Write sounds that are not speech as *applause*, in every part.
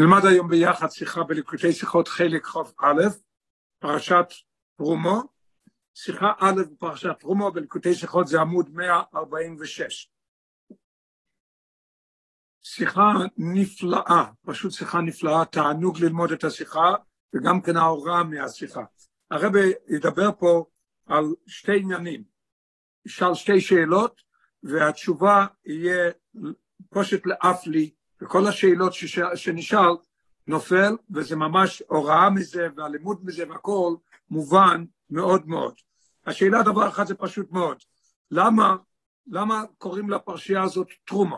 נלמד היום ביחד שיחה בליקוטי שיחות חלק כ"א, פרשת תרומו, שיחה א' בפרשת תרומו בליקוטי שיחות זה עמוד 146. שיחה נפלאה, פשוט שיחה נפלאה, תענוג ללמוד את השיחה וגם כן ההוראה מהשיחה. הרבי ידבר פה על שתי עניינים, ישאל שתי שאלות והתשובה יהיה פושט לאף לי וכל השאלות שש... שנשאל נופל, וזה ממש הוראה מזה והלימוד מזה והכל מובן מאוד מאוד. השאלה דבר אחד זה פשוט מאוד, למה, למה קוראים לפרשייה הזאת תרומה?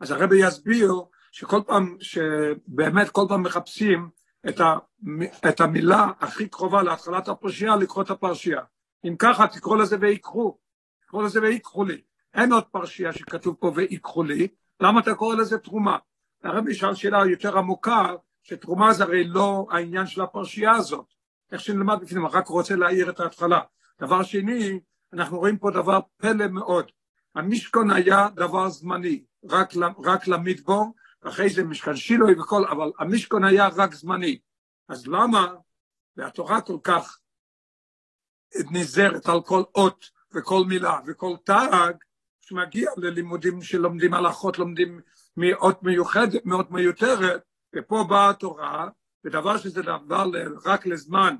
אז הרבי יסביר שכל פעם, שבאמת כל פעם מחפשים את, ה, את המילה הכי קרובה להתחלת הפרשייה לקרוא את הפרשייה. אם ככה תקראו לזה ויקחו, תקראו לזה ויקחו לי. אין עוד פרשייה שכתוב פה ויקחו לי, למה אתה קורא לזה תרומה? הרבי שאל שאלה יותר עמוקה, שתרומה זה הרי לא העניין של הפרשייה הזאת, איך שנלמד בפנים, רק רוצה להעיר את ההתחלה. דבר שני, אנחנו רואים פה דבר פלא מאוד. המשכון היה דבר זמני, רק, רק למדבור, ואחרי זה משכן שילוי וכל, אבל המשכון היה רק זמני. אז למה, והתורה כל כך נזהרת על כל אות וכל מילה וכל תג, שמגיע ללימודים שלומדים הלכות, לומדים מאות מיוחדת, מאות מיותרת, ופה באה התורה, ודבר שזה דבר רק לזמן,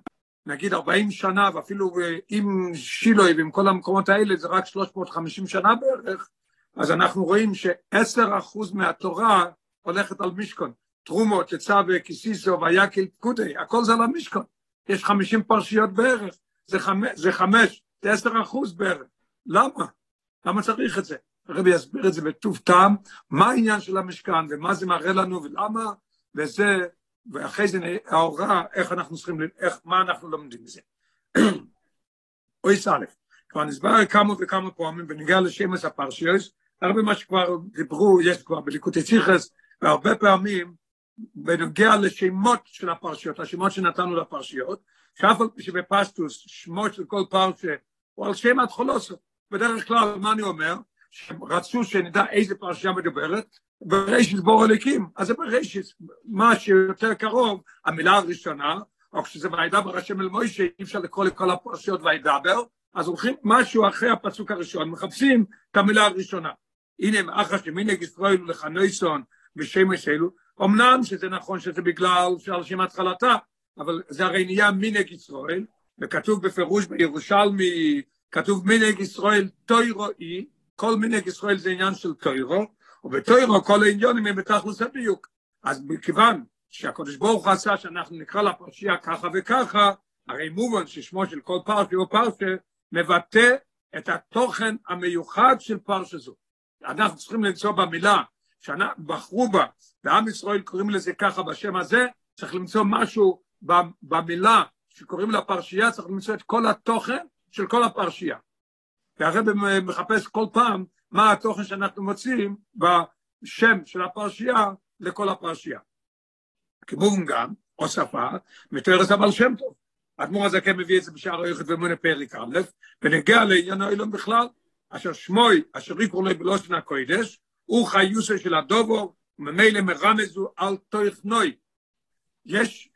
נגיד 40 שנה, ואפילו עם שילוי ועם כל המקומות האלה זה רק 350 שנה בערך, אז אנחנו רואים שעשר אחוז מהתורה הולכת על משכון. תרומות, לצו וכיסיסו ויקל פקודי, הכל זה על המשכון. יש 50 פרשיות בערך, זה חמש, זה חמש, זה עשר אחוז בערך. למה? למה צריך את זה? הרבי יסביר את זה בטוב טעם, מה העניין של המשכן ומה זה מראה לנו ולמה, וזה, ואחרי זה ההוראה, איך אנחנו צריכים, איך, מה אנחנו לומדים מזה. *clears throat* אוי א', כבר נסבר כמה וכמה פעמים בנגיע לשמש הפרשיוס, הרבה מה שכבר דיברו, יש כבר בליקוטי ציחס, והרבה פעמים בנוגע לשמות של הפרשיות, השמות שנתנו לפרשיות, שאף על פי שבפסטוס שמו של כל פרשה הוא על שם התחולוסו. בדרך כלל, מה אני אומר? שרצו שנדע איזה פרשייה מדוברת, בראשית בור הליקים, אז זה בראשית, מה שיותר קרוב, המילה הראשונה, או כשזה וידבר השם אל מוישה, אי אפשר לקרוא לכל הפרשיות וידבר, אז הולכים משהו אחרי הפסוק הראשון, מחפשים את המילה הראשונה. הנה, אחר שמינג ישראל לחנויסון ושמש אלו, אמנם שזה נכון שזה בגלל שעל שם התחלתה, אבל זה הרי נהיה מינג ישראל, וכתוב בפירוש בירושלמי, כתוב מינג ישראל תוירואי, כל מנהג ישראל זה עניין של תוירו, ובתוירו כל העניונים הם בתכלס הדיוק. אז מכיוון שהקדוש ברוך הוא עשה שאנחנו נקרא לפרשייה ככה וככה, הרי מובן ששמו של כל פרשי או פרשי מבטא את התוכן המיוחד של פרשה זו. אנחנו צריכים למצוא במילה שבחרו בה, ועם ישראל קוראים לזה ככה בשם הזה, צריך למצוא משהו במילה שקוראים לפרשייה, צריך למצוא את כל התוכן של כל הפרשייה. והרב מחפש כל פעם מה התוכן שאנחנו מוצאים בשם של הפרשייה לכל הפרשייה. כמובן גם, הוספה, מתארת אבל שם טוב. האדמו"ר הזקן מביא את זה בשער היוחד ומונה פרק א', ונגיע לעניין האילון בכלל, אשר שמוי, אשר יקראו לו בלושן הקוידש, הוא חיוסו של הדובו, וממילא מרמזו על תוכנוי. יש,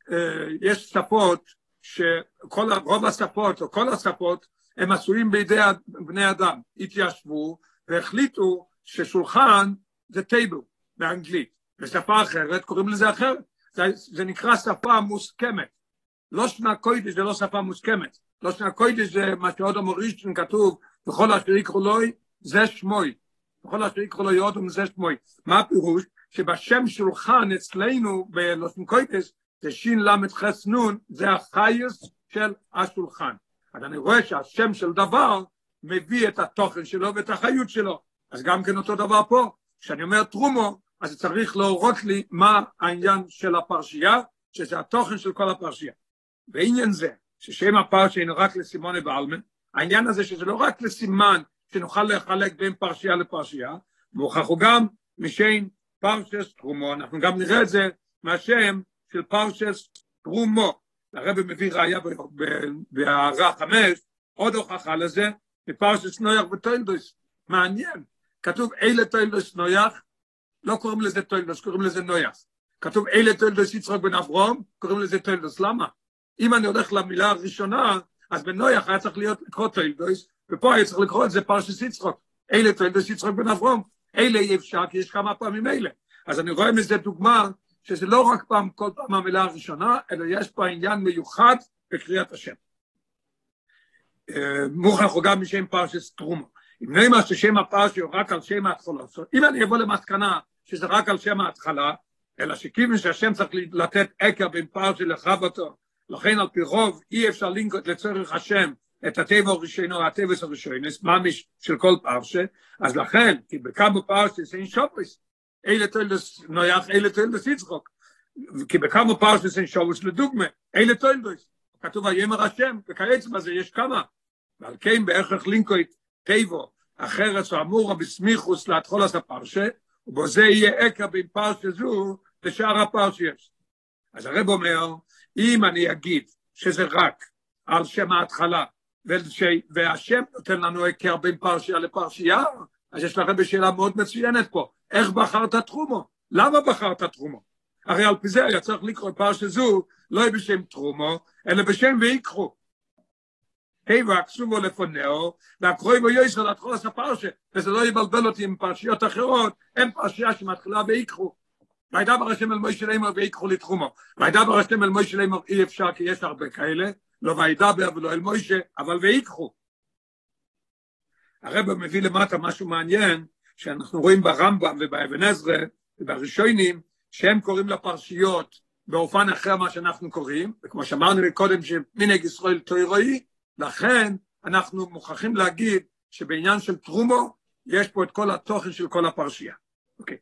יש שפות, שכל, רוב השפות, או כל השפות, הם עשויים בידי בני אדם, התיישבו והחליטו ששולחן זה טייבל באנגלית, בשפה אחרת קוראים לזה אחרת, זה, זה נקרא שפה מוסכמת, לא שנה קוידש זה לא שפה מוסכמת, לא שנה קוידש זה מה שעוד המורישן כתוב, בכל אשר יקראו לוי זה שמוי, בכל אשר יקראו לו יודום זה שמוי, מה הפירוש? שבשם שולחן אצלנו בלושן קוידש זה שין למד חס נון, זה החייס של השולחן. אז אני רואה שהשם של דבר מביא את התוכן שלו ואת החיות שלו. אז גם כן אותו דבר פה, כשאני אומר תרומו, אז צריך להורות לי מה העניין של הפרשייה, שזה התוכן של כל הפרשייה. בעניין זה, ששם הפרשייה אינו רק לסימוני בעלמן, העניין הזה שזה לא רק לסימן שנוכל לחלק בין פרשייה לפרשייה, מוכרח הוא גם משם פרשס תרומו, אנחנו גם נראה את זה מהשם של פרשס תרומו. הרב מביא ראיה בהערה חמש, עוד הוכחה לזה, בפרשת נויח ותוילדוס. מעניין, כתוב אלה תוילדוס נויח, לא קוראים לזה תוילדוס, קוראים לזה נויח. כתוב אלה תולדוס יצחק בן אברום, קוראים לזה תולדוס, למה? אם אני הולך למילה הראשונה, אז בנויח היה צריך להיות לקרוא תולדוס, ופה היה צריך לקרוא את זה פרשס יצחק, אלה תולדוס יצחק בן אברום, אלה אי אפשר, כי יש כמה פעמים אלה. אז אני רואה מזה דוגמה, שזה לא רק פעם, כל פעם המילה הראשונה, אלא יש פה עניין מיוחד בקריאת השם. מוכרח הוא גם משם פרשס טרומו. אם נאמר ששם הפרשי הוא רק על שם ההתחלה, אם אני אבוא למסקנה שזה רק על שם ההתחלה, אלא שכיוון שהשם צריך לתת עקר בין פרשי לחבתו, לכן על פי רוב אי אפשר לנקוט לצורך השם את הטבע הראשונו, הטבע הראשונס, ממש של כל פרשה, אז לכן, כי בכמה פרשס אין שופס, אלה תולדס נויח, אלה תולדס יצחוק, כי בכמה פרשס אין שופס לדוגמה, אלה תולדס, כתוב הימר השם, וכעצם הזה יש כמה, ועל כן בהכרח לינקויט טייבו, אחרת שאמורה בסמיכוס להתחול עשה פרשה, ובזה יהיה עקר בין פרשה זו לשאר הפרשיות. אז הרב אומר, אם אני אגיד שזה רק על שם ההתחלה. והשם נותן לנו עקר בין פרשייה לפרשייה, אז יש לכם בשאלה מאוד מצוינת פה, איך בחרת תרומו? למה בחרת תרומו? הרי על פי זה היה צריך לקרוא פרשה זו, לא בשם תרומו, אלא בשם ויקחו. היי וכסובו לפונאו, והקרוי בו יויסר להתחול עשה פרשה, וזה לא יבלבל אותי עם פרשיות אחרות, אין פרשייה שמתחילה ויקחו. וידבר השם אל מוישה לאמר ויקחו לתחומו. וידבר השם אל מוישה לאמר אי אפשר כי יש הרבה כאלה, לא וידבר ולא אל מוישה, אבל ויקחו. הרב מביא למטה משהו מעניין, שאנחנו רואים ברמב"ם ובאבן עזרא ובראשונים, שהם קוראים לפרשיות באופן אחר מה שאנחנו קוראים, וכמו שאמרנו קודם שמנהג ישראל תוירואי, לכן אנחנו מוכרחים להגיד שבעניין של תרומו יש פה את כל התוכן של כל הפרשייה. אוקיי,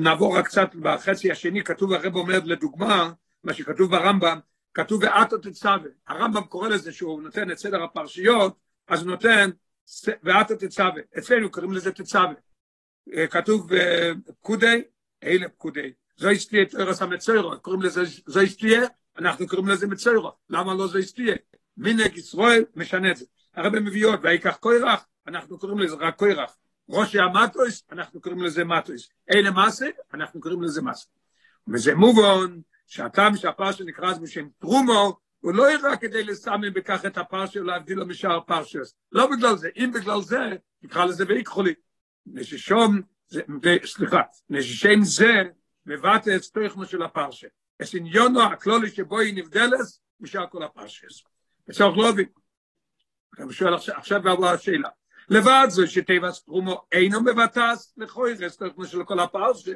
נעבור רק קצת בחצי השני, כתוב הרב אומר לדוגמה, מה שכתוב ברמב"ם, כתוב ואתו תצווה, הרמב"ם קורא לזה שהוא נותן את סדר הפרשיות, אז הוא נותן ואתו תצווה, אצלנו קוראים לזה תצווה, כתוב פקודי, אלה פקודי, זו אסתיה תרס המצוירו, קוראים לזה זו אסתיה, אנחנו קוראים לזה מצוירו, למה לא זו אסתיה? מנהג ישראל משנה את זה. הרב מביא עוד, ויקח קוירח, אנחנו קוראים לזה רק קוירח. ראשי המטויס, אנחנו קוראים לזה מטויס. אלה מסה, אנחנו קוראים לזה מסה. וזה מובן שהטעם שהפרשה נקרא אז בשם טרומו, הוא לא רק כדי לסמן בכך את הפרשה ולהבדיל לו משאר פרשס. לא בגלל זה, אם בגלל זה, נקרא לזה ויקחו לי. נששום, סליחה, נששם זה מבטא את סטויכמו של הפרשה. את עניונו הכלולי שבו היא נבדלת משאר כל הפרשס. וצריך להבין. אני שואל עכשיו בעבור השאלה. לבד זה שטבע סטרומו אינו מבטס לכוירס, כמו של כל הפרס,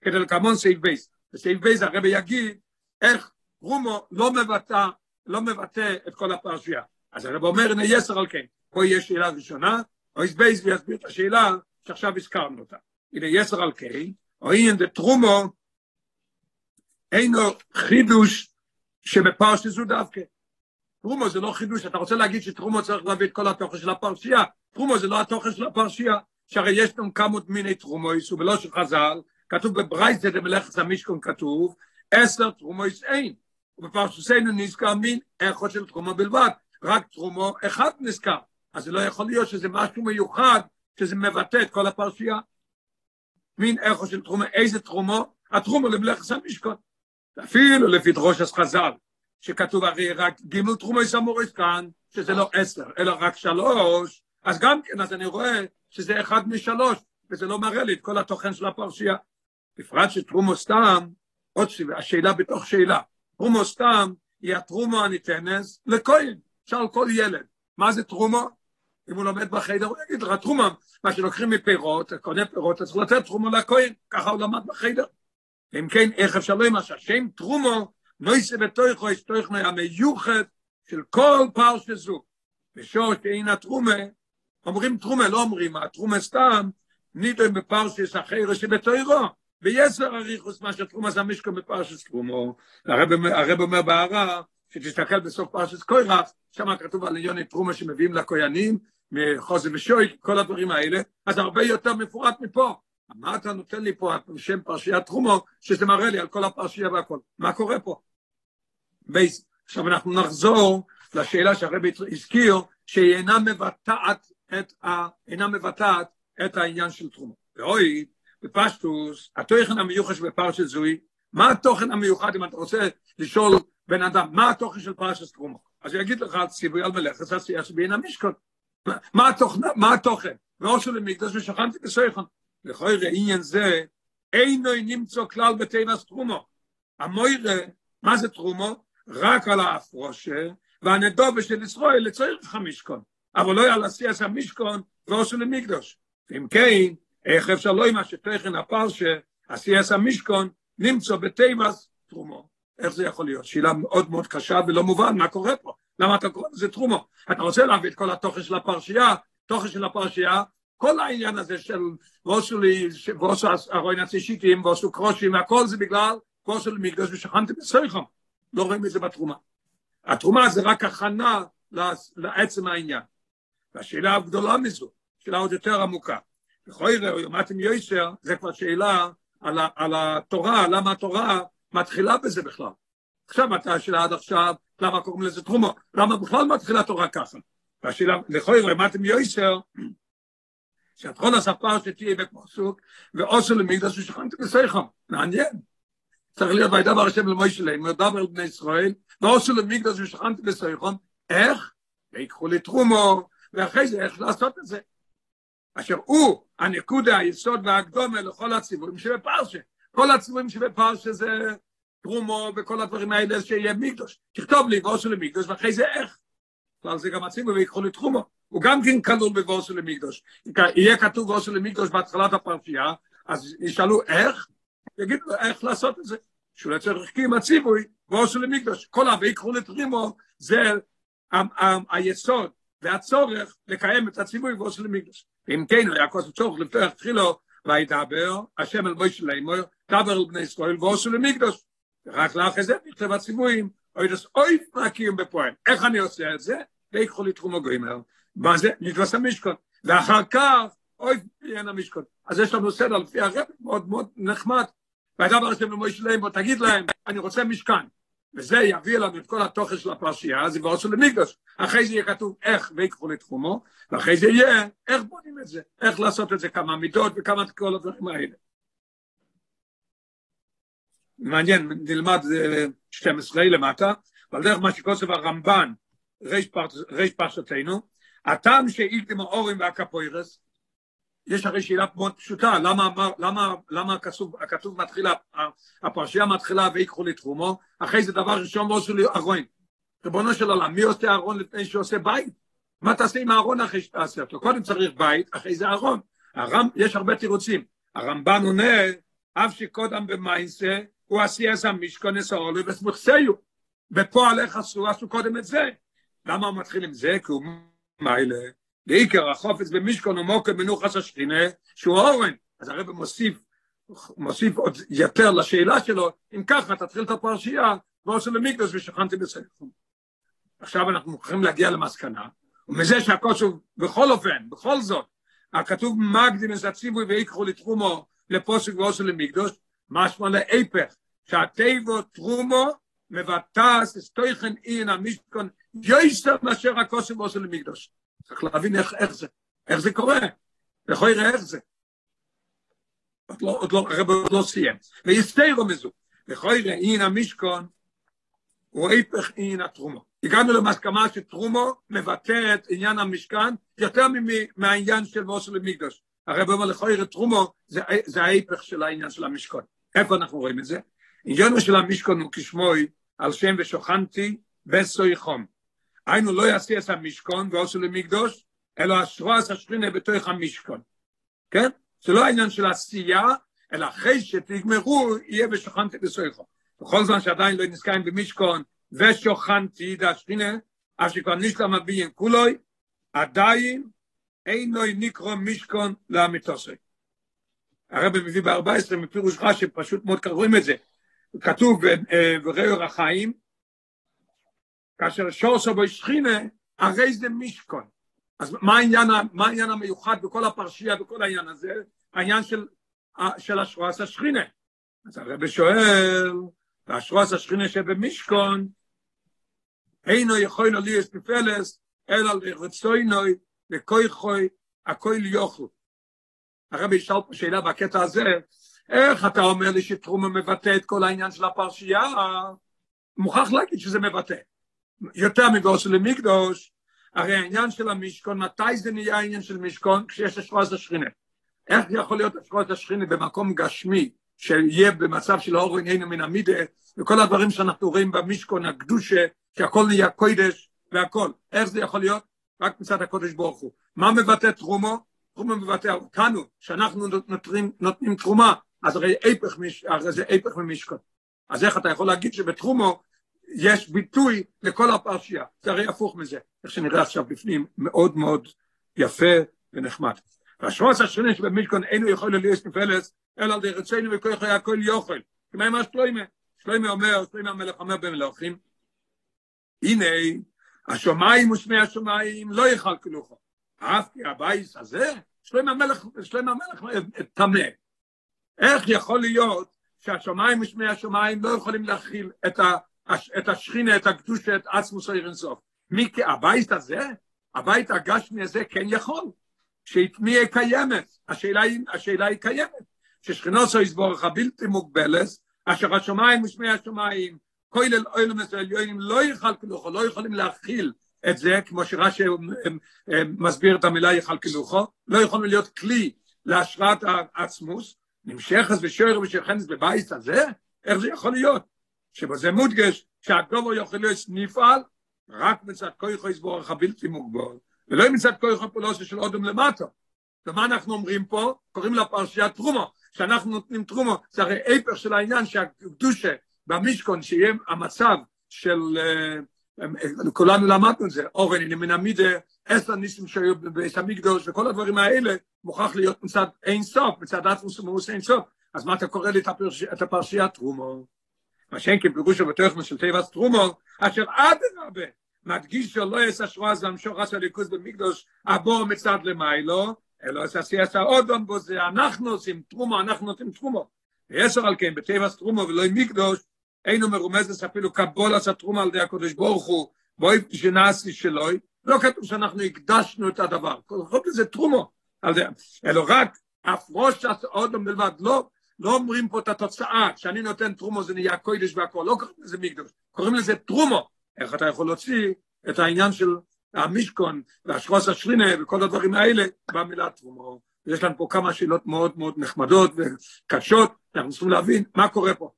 כדי לקמון סייב בייס. בסייב בייס הרבי יגיד איך רומו לא מבטא, לא מבטא את כל הפרשייה. אז הרב אומר, יסר על כן. פה יש שאלה ראשונה, או יש בייס ויסביר את השאלה שעכשיו הזכרנו אותה. הנה יסר על כן, או אין דה תרומו, אינו חידוש שבפרשי זו דווקא. תרומו זה לא חידוש, אתה רוצה להגיד שתרומו צריך להביא את כל התוכן של הפרשייה, תרומו זה לא התוכן של הפרשייה, שהרי יש לנו כמה מיני תרומויס, ובלא של חז"ל, כתוב בברייסט במלאכת המשכון כתוב, עשר תרומויס אין, ובפרשוסנו נזכר מין איכות של תרומו בלבד, רק תרומו אחד נזכר, אז זה לא יכול להיות שזה משהו מיוחד, שזה מבטא את כל הפרשייה. מין איכות של תרומו, איזה תרומו? התרומו למלאכת המשכון. אפילו לפי דרוש חז"ל, שכתוב הרי רק גימל תרומויס אמוריס כאן, שזה לא עשר, אלא רק שלוש, אז גם כן, אז אני רואה שזה אחד משלוש, וזה לא מראה לי את כל התוכן של הפרשייה. בפרט שתרומו סתם, עוד השאלה בתוך שאלה, תרומו סתם היא התרומו הניתנת לכהן, שאל כל ילד. מה זה תרומו? אם הוא לומד בחדר, הוא יגיד לך, תרומו, מה שלוקחים מפירות, קונה פירות, אז צריך לתת תרומו לכהן, ככה הוא למד בחדר. אם כן, איך אפשר לומר שהשם תרומו, נויסה בתויכו, יש תויכו המיוחד של כל פרשה זו. בשור שאין התרומה, אומרים תרומה, לא אומרים, התרומה סתם, נידון בפרשס אחר שבתוירו, ויסר אריכוס מה שתרומה זה המשקו בפרשס תרומו. הרב אומר בהערה, שתסתכל בסוף פרשס קוירח, שם כתוב על עניון תרומה שמביאים לכוינים, מחוזי ושוי, כל הדברים האלה, אז הרבה יותר מפורט מפה. מה אתה נותן לי פה שם פרשיית תרומו, שזה מראה לי על כל הפרשייה והכל. מה קורה פה? בייס. עכשיו אנחנו נחזור לשאלה שהרבי הזכיר, שהיא אינה מבטאת את, ה, אינה מבטאת את העניין של תרומה. ואוי, בפשטוס, התוכן המיוחש בפרשת זוי, מה התוכן המיוחד, אם אתה רוצה לשאול בן אדם, מה התוכן של פרשת תרומו? אז הוא יגיד לך, ציווי על מלאכת עשייה שבין המשכון. מה התוכן? מה התוכן? ואושו למקדוש ושכנתי בסויכון. לכוי עניין זה, אינו נמצא כלל בתיבס תרומו. המוירה, מה זה תרומו? רק על האפרושה, והנדובה של ישראל לצורך המשכון. אבל לא על עשיית המשכון ואושו למקדוש. אם כן, איך אפשר לא עם השתכן הפרשה, עשיית המשכון, נמצא בתיבס תרומו. איך זה יכול להיות? שאלה מאוד מאוד קשה ולא מובן, מה קורה פה? למה אתה קורא לזה תרומו? אתה רוצה להביא את כל התוכן של הפרשייה, תוכן של הפרשייה, כל העניין הזה של ועושו לי, ועושו הרואין הצישיתים, ועושו קרושים, והכל זה בגלל ועושו למקדוש ושכנתי בסויכם. לא רואים את זה בתרומה. התרומה זה רק הכנה לעצם העניין. והשאלה הגדולה מזו, שאלה עוד יותר עמוקה. בכל יראה, יומתם יויסר, זה כבר שאלה על, על התורה, למה התורה מתחילה בזה בכלל. עכשיו אתה השאלה עד עכשיו, למה קוראים לזה תרומו? למה בכלל מתחילה תורה ככה? והשאלה, לכל יראה, יומתם יויסר, שאת כל הספר שתהיה בפסוק, ועושו למקדש ושכנתי בסייכם. מעניין. צריך להיות וידבר השם למוישה להם, וידבר על בני ישראל, ועושו למקדש ושכנתי בסייכם. איך? ויקחו לי תרומו, ואחרי זה איך לעשות את זה. אשר הוא הנקודה, היסוד והקדומה לכל הציבורים שבפרשה. כל הציבורים שבפרשה זה תרומו וכל הדברים האלה שיהיה מקדוש. תכתוב לי ועושו למקדש, ואחרי זה איך. כלל זה גם הציבור ויקחו לי תרומו. הוא גם כן כלול בווסו למקדוש. יהיה כתוב ווסו למקדוש בהתחלת הפרשייה, אז ישאלו איך, יגידו איך לעשות את זה. שהוא לצורך קים הציווי, ווסו למקדוש. כל הויקחו לתרימו זה היסוד והצורך לקיים את הציווי ווסו למקדוש. אם כן, היה כוס צורך לפתוח תחילו, וידבר, השם אל מויש לאמור, דבר על בני ישראל ווסו למקדוש. רק לאחרי זה נכתב הציוויים, אוי דס אוי מהקיום בפועל. איך אני עושה את זה? ויקחו לי תחום הגוימר. זה? נתבס המשכון. ואחר כך, אוי, אין המשכון. אז יש לנו סדר לפי הרב, מאוד מאוד נחמד. והדבר הזה במויש להם, בוא תגיד להם, אני רוצה משכן. וזה יביא לנו את כל התוכן של הפרשייה, אז יבוא עשו למקדוש. אחרי זה יהיה כתוב איך ויקחו לתחומו, ואחרי זה יהיה איך בונים את זה, איך לעשות את זה, כמה מידות וכמה כל הדברים האלה. מעניין, נלמד 12 למטה, אבל דרך מה שכוסף הרמב"ן, ריש פרשתנו, הטעם שאילתם האורים והקפוירס, יש הרי שאלה מאוד פשוטה, למה, למה, למה, הכתוב, הכתוב מתחילה, הפרשייה מתחילה ויקחו לי תחומו, אחרי זה דבר ראשון ועשו לי ארון. ריבונו של עולם, מי עושה ארון לפני שעושה בית? מה תעשה עם הארון אחרי שתעשה אותו? קודם צריך בית, אחרי זה ארון. הרמב, יש הרבה תירוצים. הרמב"ן עונה, אף שקודם במיינסה, הוא עשי אסור לו וסמוכסיו. בפועל איך עשו? עשו קודם את זה. למה הוא מתחיל עם זה? כי הוא מיילה. בעיקר החופץ במשכון הוא מוקר מנוחס השכינה, שהוא אורן. אז הרב מוסיף, מוסיף עוד יותר לשאלה שלו, אם ככה תתחיל את הפרשייה, ועושה למקדוש ושכנתי בספר. עכשיו אנחנו מוכרחים להגיע למסקנה, ומזה שהכוסוב, בכל אופן, בכל זאת, הכתוב את הציווי ויקחו לתרומו לפוסק ועושה למקדוש, משמע להיפך, שהטבע תרומו מבטס אסטויכן אין המשכון יויסר מאשר הכוסם עושה למקדוש. צריך להבין איך, איך זה, איך זה קורה, יכול יראה איך זה. עוד לא, עוד לא, הרב עוד לא סיים. ויסתירו מזו, יכול יראה אין המשכון הוא היפך אין התרומו. הגענו למסכמה שתרומו מבטא את עניין המשכן יותר מהעניין של מוסר למקדוש. הרב אומר לכל יראה תרומו זה, זה ההיפך של העניין של המשכון. איפה אנחנו רואים את זה? עניינו של המשכון הוא כשמוי על שם ושוכנתי בסוי חום. היינו לא יעשי את המשכון ועושו למקדוש, אלא השרועס השכינה בתוך המשכון. כן? זה לא העניין של עשייה, אלא אחרי שתגמרו, יהיה ושוכנתי בסוי חום. בכל זמן שעדיין לא נזכרים במשכון ושוכנתי דה השכינה, אף שכבר נשלם הביין כולוי, עדיין אינו נקרא משכון לאמיתוסי. הרב מביא ב-14 מפירוש רש"י, פשוט מאוד קוראים את זה. כתוב בראו רחיים, כאשר שורסו בו שכינה, הרי זה מישכון. אז מה העניין, מה העניין המיוחד בכל הפרשייה, בכל העניין הזה? העניין של, של השרועס השכינה. אז הרב שואל, והשרועס השכינה שבמישכון, אינו יכול לי אספפלס, אלא לרצוינוי, לכוי חוי, הכל יוכו. הרב ישאל פה שאלה בקטע הזה, איך אתה אומר לי שתרומה מבטא את כל העניין של הפרשייה? מוכרח להגיד שזה מבטא. יותר מגורס למקדוש, הרי העניין של המשכון, מתי זה נהיה העניין של משכון? כשיש אשרוס השכינה. איך יכול להיות אשרוס השכינה במקום גשמי, שיהיה במצב של אור עינינו מן המידה, וכל הדברים שאנחנו רואים במשכון, הקדושה, שהכל נהיה קוידש והכל. איך זה יכול להיות? רק מצד הקודש ברוך הוא. מה מבטא תרומו? תרומו מבטא אותנו, שאנחנו נותנים, נותנים תרומה, אז הרי איפך, הרי זה איפך ממשכון. אז איך אתה יכול להגיד שבתרומו יש ביטוי לכל הפרשייה? זה הרי הפוך מזה. איך שנראה עכשיו בפנים, מאוד מאוד יפה ונחמד. והשרוס השני שבמשכון אינו יכול להיות נפלס, אלא על די רצינו וכוח הכל יוכל. כמו מה שלוימה. שלוימה אומר, שלוימה המלך אומר במלוכים, הנה, השמיים ושמי השמיים לא יאכל כלוכו. אף כי הבייס הזה, שלוימה המלך, שלוימה המלך טמא. איך יכול להיות שהשמיים ושמי השמיים לא יכולים להכיל את, ה, את השכינה, את הקדושה, את עצמוס האירנסוף? מי, הבית הזה, הבית הגשמי הזה כן יכול. שהתמיע קיימת, השאלה היא, השאלה היא קיימת, ששכינו סו יסבורך הבלתי מוגבלת, אשר השמיים ושמי השמיים, כולל אוילם העליונים לא יאכל כלוכו, לא יכולים להכיל את זה, כמו שרש"י מסביר את המילה יאכל כלוכו, לא יכולים להיות כלי להשראת העצמוס, נמשכת ושוער ושכנס בבית הזה, איך זה יכול להיות? שבזה מודגש שהגובר יכול להיות נפעל רק מצד כויכו יסבורך הבלתי מוגבל. ולא מצד כוח הפולוסה של אודם למטה. ומה אנחנו אומרים פה? קוראים לה פרשיית תרומו, שאנחנו נותנים תרומו, זה הרי איפר של העניין שהקדושה במשכון, שיהיה המצב של, כולנו למדנו את זה, אורן, הנה מן המידה, עשר ניסים שהיו בבית המקדוש, וכל הדברים האלה מוכרח להיות מצד אין סוף, מצד עצמוס ומרוס אין סוף. אז מה אתה קורא לי את הפרשיית תרומו? מה שאין כפירוש ובתוך של תיבת תרומו, אשר עד הרבה, מדגיש שלא יש השרועה זה המשוך עשה ליכוז במקדוש הבור מצד למיילו, אלא עשה סייסה אודום בו זה אנחנו עושים תרומו, אנחנו נותנים תרומו. ויסר על כן, בטבע תרומו ולא מקדוש, אינו מרומזת אפילו קבול עשה תרומה על ידי הקודש ברוך הוא, בואי שנעשי שלוי, לא כתוב שאנחנו הקדשנו את הדבר, כל זה תרומו, אלא רק עשה אודום בלבד, לא, לא אומרים פה את התוצאה, שאני נותן תרומו זה נהיה קודש והכל, לא קוראים לזה מקדוש, קוראים לזה תרומו, איך אתה יכול להוציא את העניין של המשכון והשרוס השרינה וכל הדברים האלה במילה תרומו. יש לנו פה כמה שאלות מאוד מאוד נחמדות וקשות, אנחנו צריכים להבין מה קורה פה.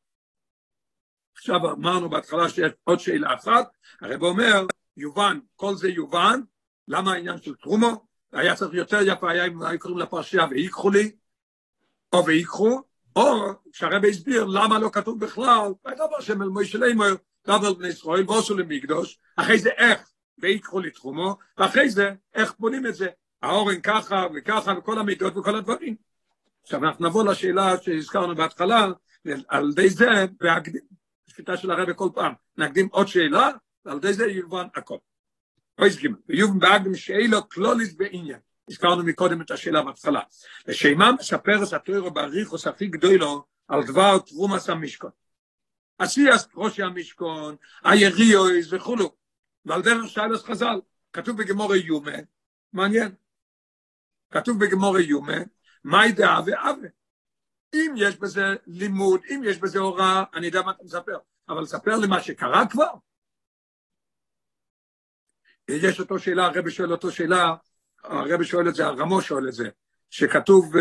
עכשיו אמרנו בהתחלה שיש עוד שאלה אחת, הרב אומר, יובן, כל זה יובן, למה העניין של תרומו? היה צריך יותר יפה, היה אם היו קוראים לפרשייה ויקחו לי, או ויקחו, או שהרב הסביר למה לא כתוב בכלל, דבר שמל מוישה לימר, דבר בני ישראל, ועושו למקדוש, אחרי זה איך, ויקחו לתחומו, ואחרי זה איך בונים את זה, האורן ככה וככה וכל המידות וכל הדברים. עכשיו אנחנו נבוא לשאלה שהזכרנו בהתחלה, על ידי זה, שפיטה של הרבי כל פעם, נקדים עוד שאלה, ועל ידי זה יובן הכל. פויס גימל, ויובן בהקדים שאלו כלוליס בעניין. הזכרנו מקודם את השאלה בהתחלה. ושמה מספר את התוירו באריכוס הכי גדולו על דבר תרומס המשכון. עשיאס ראשי המשכון, היריאויז וכולו. ועל דרך שיילס חז"ל, כתוב בגמורי יומה, מעניין, כתוב בגמורי יומה, מהי דעה ואווה. אם יש בזה לימוד, אם יש בזה הוראה, אני יודע מה אתה מספר, אבל ספר לי מה שקרה כבר. יש אותו שאלה, הרבי שואל אותו שאלה, הרבי שואל את זה, הרמו שואל את זה, שכתוב,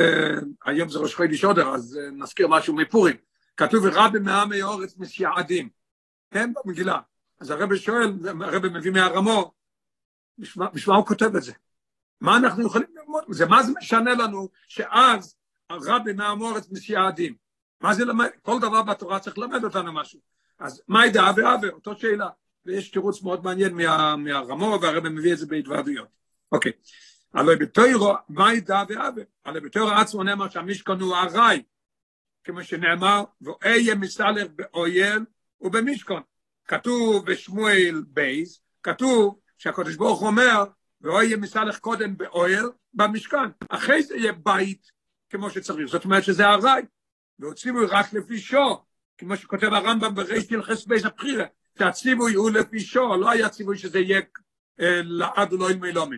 היום זה ראש חודש אודר, אז נזכיר משהו מפורים, כתוב רבי מעמי אורץ מסייעדים, כן, במגילה. אז הרבי שואל, הרבי מביא מהרמו, בשביל הוא כותב את זה? מה אנחנו יכולים ללמוד מזה? מה זה משנה לנו שאז הרבי מהמורץ מסייעדים? מה זה למד? כל דבר בתורה צריך ללמד אותנו משהו. אז מה ידע ואווה? אותו שאלה. ויש תירוץ מאוד מעניין מה, מהרמו, והרבי מביא את זה בהתוועדויות. אוקיי. הלוא בתוירו, מה ידע ואווה? הלוא בתוירו עצמו נאמר שהמשכון הוא ארעי. כמו שנאמר, ואהיה מסלך באויל ובמשכון. כתוב בשמואל בייס, כתוב שהקדוש ברוך הוא אומר, ואויה מסלך קודם באויל במשכן. אחרי זה יהיה בית כמו שצריך. זאת אומרת שזה ארעי. והציווי רק לפי שור, כמו שכותב הרמב"ם בריש הלכס בייס הבחירה, שהציווי הוא לפי שור, לא היה ציווי שזה יהיה לעד ולא ילמי לומן.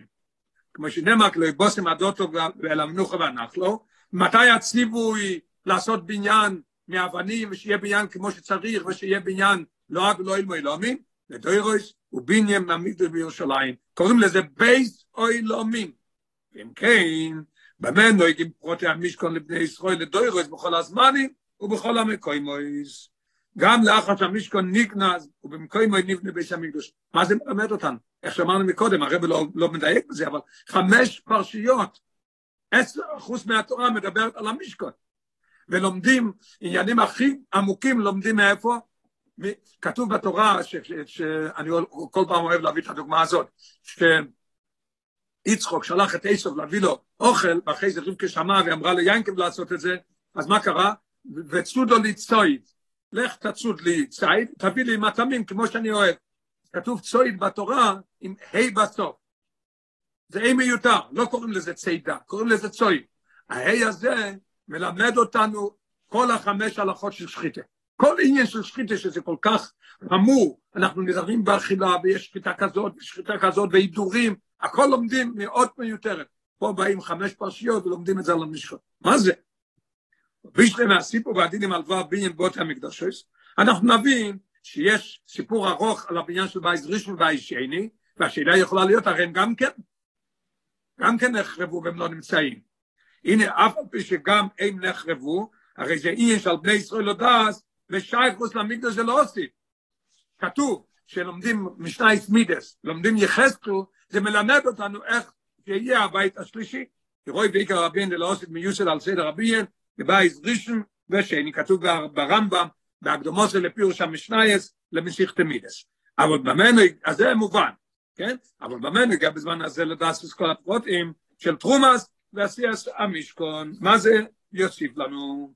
כמו שנאמר, לא יבושם הדוטו ואל המנוחה והנחלו, מתי הציווי לעשות בניין מאבנים, ושיהיה בניין כמו שצריך, ושיהיה בניין לא רק לא אילמו אילומים, לדוירויס ובניין מהמקדוש בירושלים. קוראים לזה בייס או אילומים. אם כן, במה נוהגים פרוטי המשכון לבני ישראל לדוירויס בכל הזמנים ובכל המקוימויס. גם לאחר שהמשכון נגנז ובמקוימוי נבנה בית המקדוש. מה זה מלמד אותנו? איך שאמרנו מקודם, הרב לא, לא מדייק בזה, אבל חמש פרשיות, עשר אחוז מהתורה מדברת על המשכון. ולומדים עניינים הכי עמוקים, לומדים מאיפה? כתוב בתורה, שאני כל פעם אוהב להביא את הדוגמה הזאת, שיצחוק שלח את עשב להביא לו אוכל, ואחרי זה רבקה שמעה ואמרה ליינקב לעשות את זה, אז מה קרה? וצודו לי צויד, לך תצוד לי ציד, תביא לי מטעמים כמו שאני אוהב. כתוב צויד בתורה עם ה' בסוף. זה ה' מיותר, לא קוראים לזה צידה, קוראים לזה צויד. הה' הזה מלמד אותנו כל החמש הלכות של שחיתה. כל עניין של שחיתה שזה כל כך חמור, אנחנו נזהרים באכילה ויש שחיתה כזאת ושחיתה כזאת והידורים, הכל לומדים מאוד מיותרת. פה באים חמש פרשיות ולומדים את זה על המשחק. מה זה? וישלה מהסיפור והדינים על דבר בניין בוטי המקדשס, אנחנו נבין שיש סיפור ארוך על הבניין של בייס ראשון ובייס שני, והשאלה יכולה להיות הרי הם גם כן, גם כן נחרבו והם לא נמצאים. הנה, אף על פי שגם הם נחרבו, הרי זה עניין של בני ישראל לא דעת, ושייכוס למקדש זה לא עושים. כתוב שלומדים משנייס מידס, לומדים יחזקו, זה מלמד אותנו איך שיהיה הבית השלישי. רואי בעיקר רבין עושים מיוסד על סדר רבין, בבייס ראשון ושני, כתוב ברמב"ם, בהקדומות של לפירוש המשנייס למשיך מידס. אבל במנו, אז זה מובן, כן? אבל במנו, גם בזמן הזה את כל הפרוטים של תרומאס ועשייס המשכון, מה זה יוסיף לנו?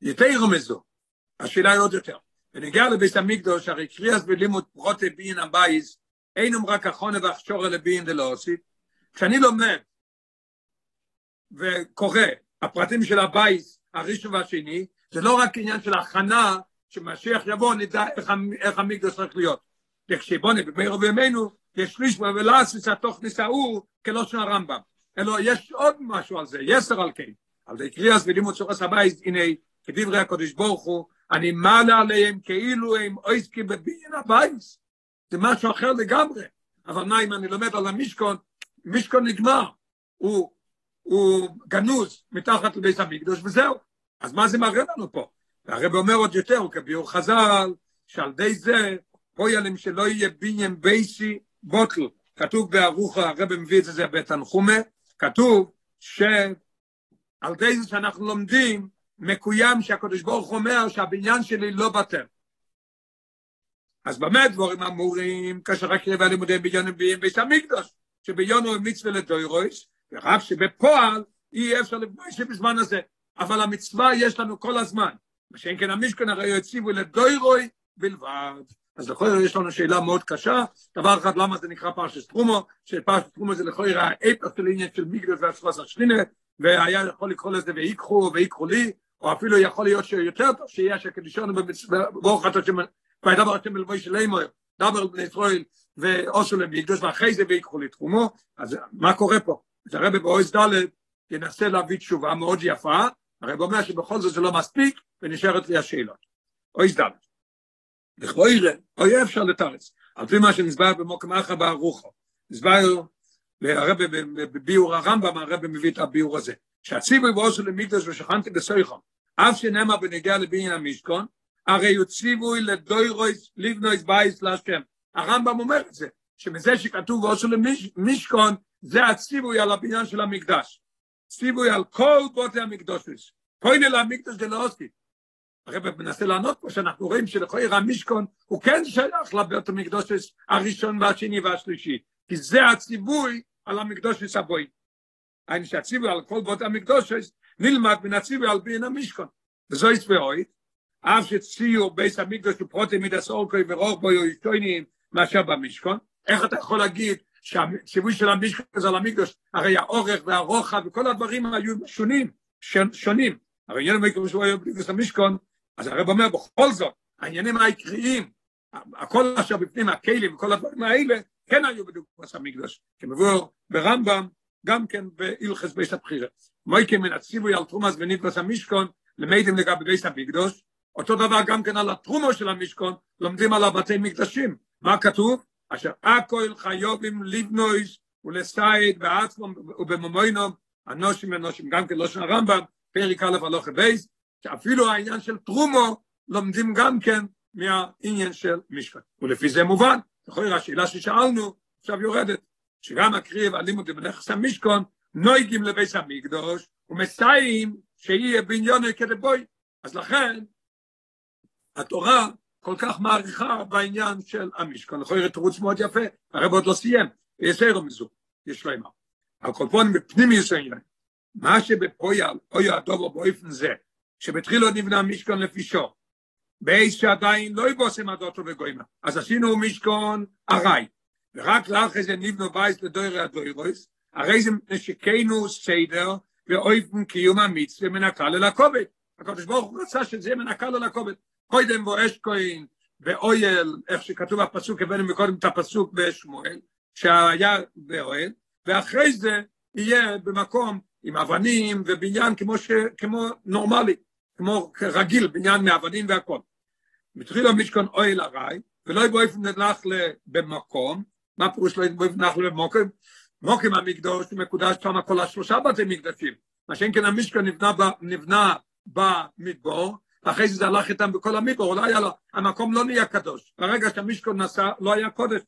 יותר מזו, השאלה היא עוד יותר. ונגיע לבית המקדוש, הרי קריאס ולימוד פרוטי בין הבייס, אינם רק החונה והכשורה לבין דלא עושית. כשאני לומד וקורא הפרטים של הבייס הראשון והשני, זה לא רק עניין של הכנה, שמשיח יבוא נדע איך, איך המקדוש צריך להיות. וכשבונה בבירו בימינו, יש שליש ולאסיס התוכניס ההוא כלושן הרמב"ם. אלא יש עוד משהו על זה, יסר על כן. על זה קריאס ולימוד שורס הבייס, הנה, כדברי הקודש ברוך הוא, אני מעלה עליהם כאילו הם אויסקי בבין הבייס. זה משהו אחר לגמרי. אבל מה אם אני לומד על המשכון, משכון נגמר. הוא הוא גנוז מתחת לבית המקדוש וזהו. אז מה זה מראה לנו פה? והרב אומר עוד יותר, הוא כביאור חז"ל, שעל די זה, פוילם שלא יהיה בניין בייסי בוטל. כתוב בארוחה, הרב מביא את זה בתנחומה, כתוב שעל די זה שאנחנו לומדים, מקוים שהקדוש ברוך אומר שהבניין שלי לא בטל. אז במה דבורים אמורים, כאשר יראה לימודי בניין בית המקדוש, שביונו מצווה לדוירויס, ורק שבפועל אי אפשר לבנוי שבזמן הזה, אבל המצווה יש לנו כל הזמן. מה שאין כן המשכן הרי הציבו לדוירוי בלבד. אז לכל יש לנו שאלה מאוד קשה, דבר אחד למה זה נקרא פרשת תרומו, שפרשת תרומו זה לכל יראה האפס של עניין של מיגדוס והשלוס השלינה, והיה יכול לקרוא לזה ויקחו ויקחו לי, או אפילו יכול להיות שיותר טוב שיהיה שקדישונו ברוך אתה וידבר השם אל מוישה לאמור, דבר בני ישראל ואוסו למיגדוס, ואחרי זה ויקחו לי תרומו, אז מה קורה פה? אז הרב באויס ד' ינסה להביא תשובה מאוד יפה, הרב אומר שבכל זאת זה לא מספיק, ונשארת לי השאלות. אויס ד' לכבוירא, אוי אפשר לתרץ, על פי מה שנסבר במוקם אחר בארוחו, נסבר הרב בביאור הרמב"ם, הרב מביא את הביאור הזה, שהציבוי באוסו למקדוש ושכנתי בסויכון, אף שנאמר בנגיע לבניין המשכון, הרי הוא ציווי לדוירויס לבנויס בייס להשם. הרמב"ם אומר את זה, שמזה שכתוב באוסו למשכון, זה הציווי על הבניין של המקדש. ציווי על כל בוטי המקדושס. פוינה למקדש זה לא עושים. הרב מנסה לענות פה שאנחנו רואים שלכויר המשכון הוא כן שייך לבית המקדושס הראשון והשני והשלישי. כי זה הציווי על המקדושס הבוי. היינו שהציווי על כל בוטי המקדושס נלמד מן הציווי על בין המשכון. וזו יסבוי, אף שציור בית המקדוש הוא פרוטי מידס אורקוי ורוח בו יוישטוינים מאשר במשכון, איך אתה יכול להגיד שהציווי של המשכן זה על המקדוש, הרי האורך והרוחב וכל הדברים היו שונים, שונים. הרי עניין המקדוש הוא היה בלי המשכון, אז הרב אומר בכל זאת, העניינים העיקריים, הכל אשר בפנים הכלים וכל הדברים האלה, כן היו בדוגמת המקדוש, כמבואר ברמב"ם, גם כן בהלכס בייס הבחירה. מויקי מן הציווי על תרומס ונדבס המשכון, למדים לגבי בייס המקדוש, אותו דבר גם כן על התרומו של המשכון, לומדים על הבתי מקדשים. מה כתוב? אשר הכל חיובים לבנויס ולסייד בעצמם ובממוינום, אנושים ואנושים, גם כן לא של הרמב"ם, פרק א' הלוך בייס, שאפילו העניין של תרומו לומדים גם כן מהעניין של משכון. ולפי זה מובן, להיות השאלה ששאלנו, עכשיו יורדת, שגם הקריב הלימוד בנכס המשכון, נויגים לבית המקדוש, ומסייעים שיהיה בניון כדבוי. אז לכן, התורה כל כך מעריכה בעניין של המשכון. יכול להיות תירוץ מאוד יפה, הרב עוד לא סיים, יסיירו מזו, יש לו אמר. על כל פונים בפנים יסיירים, מה שבפויל, אוי הדובר באופן זה, שבתחילו נבנה משכון לפי שור, בייס שעדיין לא יבוסם הדוטו וגוימה. אז עשינו משכון ארעי, ורק לאחרי זה נבנו בייס לדוירי הדוירויס, הרי זה נשקנו סדר ואויפן קיום המצווה מנקה ללקובת. הקדוש ברוך הוא רצה שזה מנקה ללקובת. קודם בו כהן ואויל, איך שכתוב בפסוק, הבאנו מקודם את הפסוק בשמואל, שהיה באוהל, ואחרי זה יהיה במקום עם אבנים ובניין כמו, ש, כמו נורמלי, כמו רגיל, בניין מאבנים והכל. מתחיל המשכון אוהל הרי, ולא יבוא איפה נלך במקום, מה פירוש לא נלך במקום? מוקם המקדוש מקודש שם כל השלושה בתי מקדשים. מה שאין כן המשכון נבנה, נבנה במדבור, אחרי זה הלך איתם בכל המדבור, לא היה לו, המקום לא נהיה קדוש. ברגע שהמשכון נסע, לא היה קודש.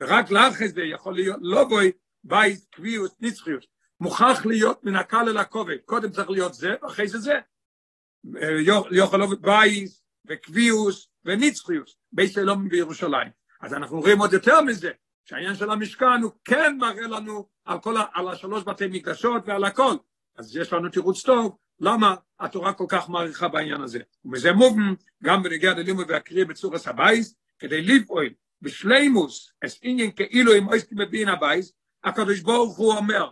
ורק לאחרי זה יכול להיות, לא בואי, בית, קביעות, נצחיות. מוכרח להיות מן הקל אל הכובד. קודם צריך להיות זה, ואחרי זה זה. יכול להיות בית, וקביעוס, ונצחיוס, בית אלום בירושלים. אז אנחנו רואים עוד יותר מזה, שהעניין של המשכן הוא כן מראה לנו על, כל, על השלוש בתי מקדשות ועל הכל. אז יש לנו תירוץ טוב, למה התורה כל כך מעריכה בעניין הזה. ומזה מובן, גם בנגיע ללימוד והקריא בצור הסבייס, כדי לפעול בשלימוס, אס עניין כאילו אם עוסקים בבין הבייס, הקדוש ברוך הוא אומר,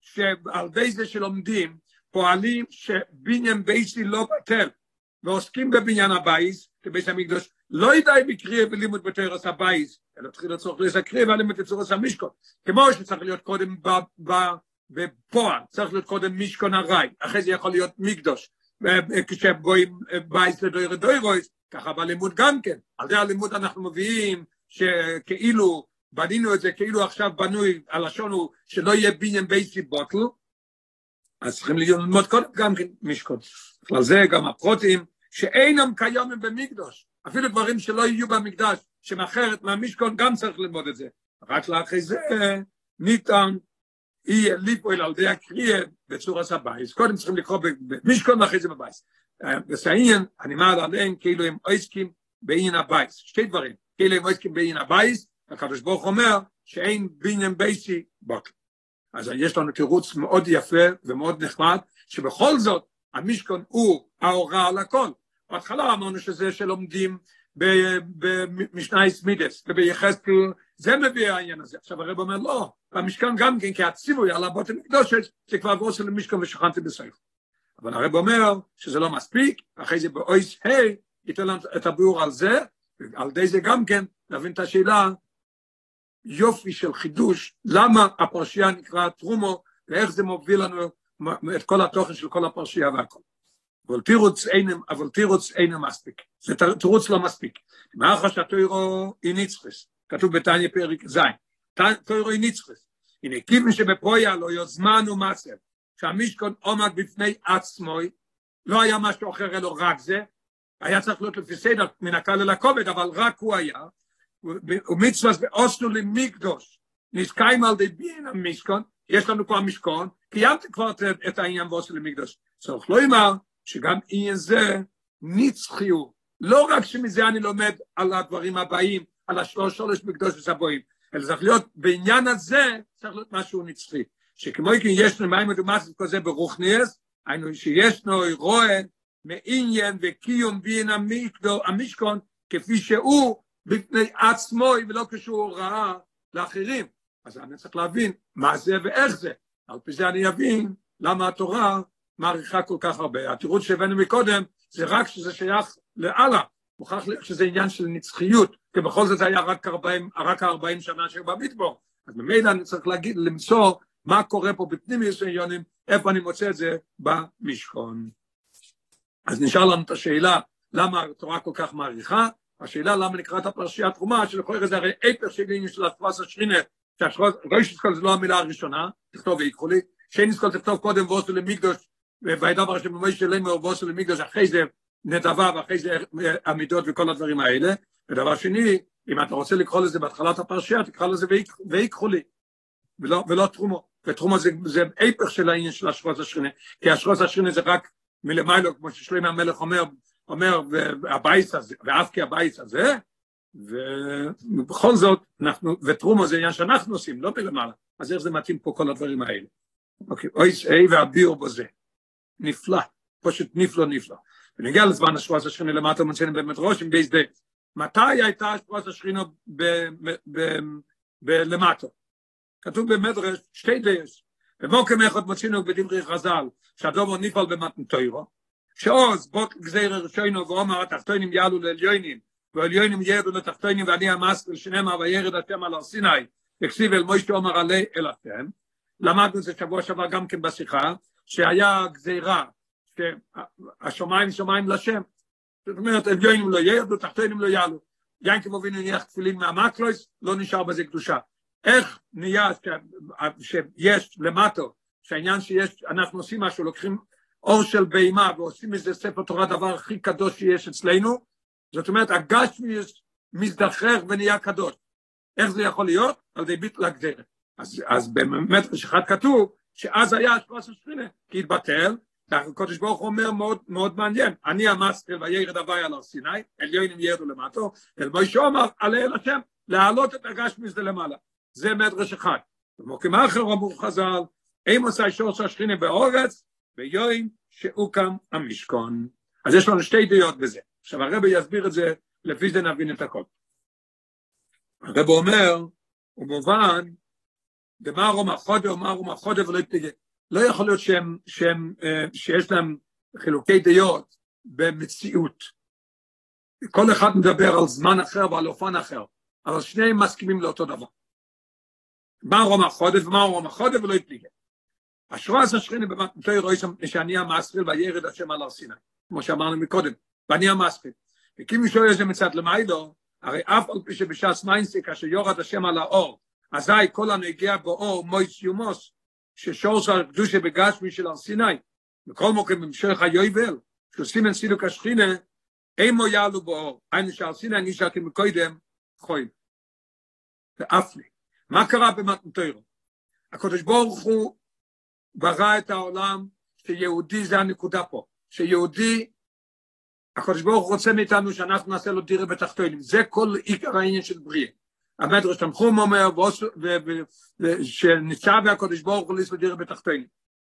שעל די זה שלומדים, פועלים שבניין בייסי לא בטל, ועוסקים בבניין הבייס, כבית המקדוש, לא ידעי בקריאה ולימוד בתרס הבייס, אלא תחיל לצורך לסקריאה ולימוד בתרס המשקון, כמו שצריך להיות קודם בפועל, צריך להיות קודם משכון הרי, אחרי זה יכול להיות מקדוש, כשבואים בייס לדוירי דוירויס, ככה בלימוד גם כן, על זה הלימוד אנחנו מביאים שכאילו בנינו את זה כאילו עכשיו בנוי, הלשון הוא שלא יהיה בניין בייסי בוטל, אז צריכים ללמוד קודם גם כן משכון. בכלל זה גם הפרוטים שאינם קיומים במקדוש, אפילו דברים שלא יהיו במקדש, שמאחרת מהמשכון גם צריך ללמוד את זה. רק לאחרי זה ניתן יהיה ליפול על די הקריאה בצורה סבייס. קודם צריכים לקרוא במשכון ואחרי זה בבייס. בסעניין, אני מעל עליהם כאילו הם עסקים בעניין הבייס. שתי דברים, כאילו הם עסקים בעניין הבייס, הקדוש ברוך אומר שאין בניין בייסי בוקר. אז יש לנו תירוץ מאוד יפה ומאוד נחמד, שבכל זאת המשכון הוא ההוראה על הכל. בהתחלה אמרנו שזה שלומדים במשנה סמידס וביחזקאל, זה מביא העניין הזה. עכשיו הרב אומר לא, במשכן גם כן, כי הציווי על הבוטן מקדושת, זה כבר ועושה למשכן ושכנתי בסייך. אבל הרב אומר שזה לא מספיק, אחרי זה באויס ה' ייתן לנו את הביאור על זה, ועל ידי זה גם כן להבין את השאלה יופי של חידוש, למה הפרשייה נקרא תרומו, ואיך זה מוביל לנו את כל התוכן של כל הפרשייה והכל. אבל תירוץ אינם, אבל תירוץ אינם מספיק. זה תירוץ לא מספיק. מאחר שהתוירו היא נצחס, כתוב בתניא פרק ז', תוירו היא נצחס. הנה כיוון שבפרויה לא יוזמן ומסר, שהמשכון עומד בפני עצמו, לא היה משהו אחר אלא רק זה, היה צריך להיות לפי סדר מן הקל אל הכובד, אבל רק הוא היה, ומצווה ועושנו למקדוש, נזכאים על די בין המשכון, יש לנו כבר משכון, קיימתי כבר את העניין ועושנו למקדוש. צריך לא אמר שגם עניין זה נצחי הוא, לא רק שמזה אני לומד על הדברים הבאים, על השלוש שלוש מקדוש וסבואים, אלא צריך להיות, בעניין הזה צריך להיות משהו נצחי. שכמו כן יש לנו מים מדומסת כזה ברוכניאס, היינו שישנו רואה מעניין וקיום בין המשכון כפי שהוא בפני עצמו ולא כשהוא ראה לאחרים. אז אני צריך להבין מה זה ואיך זה. על פי זה אני אבין למה התורה מעריכה כל כך הרבה. התירוץ שהבאנו מקודם זה רק שזה שייך לאללה. מוכרח שזה עניין של נצחיות, כי בכל זאת היה רק 40, רק 40 שנה שבמדבור. אז ממילא אני צריך להגיד, למצוא מה קורה פה בפנים עניונים, איפה אני מוצא את זה במשכון. אז נשאר לנו את השאלה, למה התורה כל כך מעריכה? השאלה למה נקרא את הפרשייה תרומה, שלכל זה הרי איפר של עניין של התפס השכינה, ראש אסכול זה לא המילה הראשונה, תכתוב ויקחו לי, שאין אסכול תכתוב קודם ועושו למקדוש, וידבר השם במוישה לאמור ועושו למקדוש, אחרי זה נדבה ואחרי זה עמידות וכל הדברים האלה, ודבר שני, אם אתה רוצה לקרוא לזה בהתחלת הפרשייה, תקרא לזה ויקחו לי, ולא, ולא תרומו, ותרומו זה, זה איפך של העניין של השרוס השכינה, כי השרוס השכינה זה רק מלמיילו, כמו ששלמה המלך אומר, אומר, והבייס הזה, ואף כי הבייס הזה, ובכל זאת, אנחנו, ותרומו זה עניין שאנחנו עושים, לא מלמעלה, אז איך זה מתאים פה כל הדברים האלה? אוקיי, אוי, והביאו בו זה, נפלא, פשוט נפלא נפלא. ונגיע לזמן השבועת השכינה למטה מוצאים באמת רושם בייס די. מתי הייתה השבועת השכינה למטה? כתוב במדרש שתי דייס. ובוקם אחד מוצאינו בדברי חז"ל, שהדובר נפעל במתן תוירו, שעוז בוק גזיר ראשונו ואומר התחתונים יעלו לעליונים, ועליונים ירדו לתחתונים ואני המסקל שנאמר וירד אתם על הר סיני, וכסיב אל מוישת אומר עלי אל אתם. למדנו את זה שבוע שעבר גם כן בשיחה, שהיה גזירה שהשמיים שמיים לשם. זאת אומרת, עליונים לא ירדו, תחתונים לא יעלו. ינקי מובינו נניח תפילין מהמקלויס, לא נשאר בזה קדושה. איך נהיה שיש למטו, שהעניין שיש, אנחנו עושים משהו, לוקחים אור של בהמה ועושים מזה ספר תורה, דבר הכי קדוש שיש אצלנו, זאת אומרת, הגשמיוס מזדחרר ונהיה קדוש. איך זה יכול להיות? על ידי ביטל הגזרת. אז, אז באמת אחד כתוב, שאז היה השפרס השכינה, כי התבטל, הקדוש ברוך הוא אומר מאוד, מאוד מעניין, אני המסטר וירד הווי על הר סיני, עליונים ירדו למטו, אל מוישה אמר, עלה אל השם, להעלות את הגשמיס למעלה. זה מדרש אחד. במוקים אחר אמרו חז"ל, אם עושה שורש השכינה באורץ, ביום שהוקם המשכון. אז יש לנו שתי דעות בזה. עכשיו הרב יסביר את זה, לפי זה נבין את הכל. הרב אומר, הוא מובן, דמה רומא חודה ומה רומא חודה ולא יפתגה. לא יכול להיות שהם, שהם, שיש להם חילוקי דעות במציאות. כל אחד מדבר על זמן אחר ועל אופן אחר, אבל שניהם מסכימים לאותו דבר. מה רומא חודה ומה רומא חודה ולא יפתגה. השרועס השכינה במתנתוי רואה שם שאני המסחיל וירד השם על הר סיני, כמו שאמרנו מקודם, ואני המסחיל. וכי מי שואל זה מצד למיילו, הרי אף על פי שבשעס מיינסי כאשר יורד השם על האור, אזי כל הנגיע באור מויס יומוס, ששורס הקדושה בגשמי של הר סיני, בכל מוקם במשך היובל, שעושים את סילוק השכינה, אימו יעלו באור, היינו שהר סיני נשארתי מקודם, חוים. ואף לי. מה קרה במתנתוי? הקדוש ברוך הוא ברא את העולם שיהודי זה הנקודה פה, שיהודי, הקדוש ברוך הוא רוצה מאיתנו שאנחנו נעשה לו דירה בתחתונים, זה כל עיקר העניין של בריאה. המדרש תנחום אומר, שנצא והקדוש ברוך הוא לסבו דירה בתחתונים.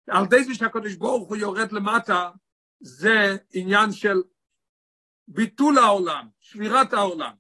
על די זה שהקדוש ברוך הוא יורד למטה, זה עניין של ביטול העולם, שבירת העולם.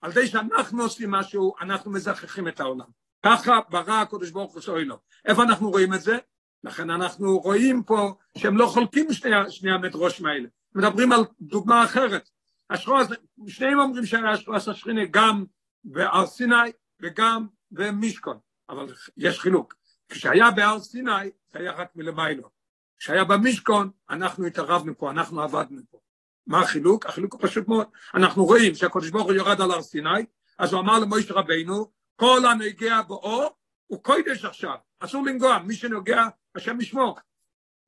על די שאנחנו עושים משהו, אנחנו מזכחים את העולם. ככה ברא הקדוש ברוך הוא שואל לו. איפה אנחנו רואים את זה? לכן אנחנו רואים פה שהם לא חולקים שני, שני המדרושים האלה. מדברים על דוגמה אחרת. השחורס, שניהם אומרים שהיה השחורס השכינה גם בהר סיני וגם במשכון, אבל יש חילוק. כשהיה בהר סיני זה היה רק מלמיילו. כשהיה במשכון אנחנו התערבנו פה, אנחנו עבדנו פה. מה החילוק? החילוק הוא פשוט מאוד. אנחנו רואים שהקדוש ברוך הוא יורד על הר סיני, אז הוא אמר למוישה רבינו, כל הנגיע באור הוא קודש עכשיו, אסור לנגוע, מי שנוגע, השם ישמור.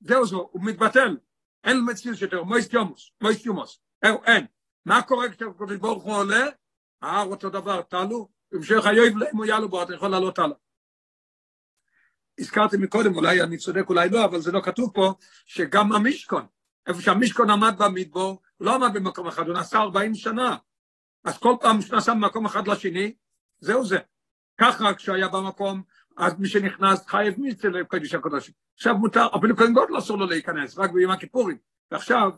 זהו זו, הוא מתבטל. אין מציאות יותר, מויסט יומוס, מויסט יומוס. אין. מה קורה כשהקדוש ברוך הוא עולה? ההר אותו דבר, תעלו, המשך היוב אם יעלו בו, אתה יכול לעלות הלאה. הזכרתי מקודם, אולי אני צודק, אולי לא, אבל זה לא כתוב פה, שגם המשכון, איפה שהמשכון עמד במדבור, לא עמד במקום אחד, הוא נסע 40 שנה. אז כל פעם שהוא נסע ממקום אחד לשני, זהו זה. ככה כשהיה במקום, אז מי שנכנס חייב מיסטר לקודש הקודשים. עכשיו מותר, אפילו כהן גודל אסור לו להיכנס, רק ביום הכיפורים. ועכשיו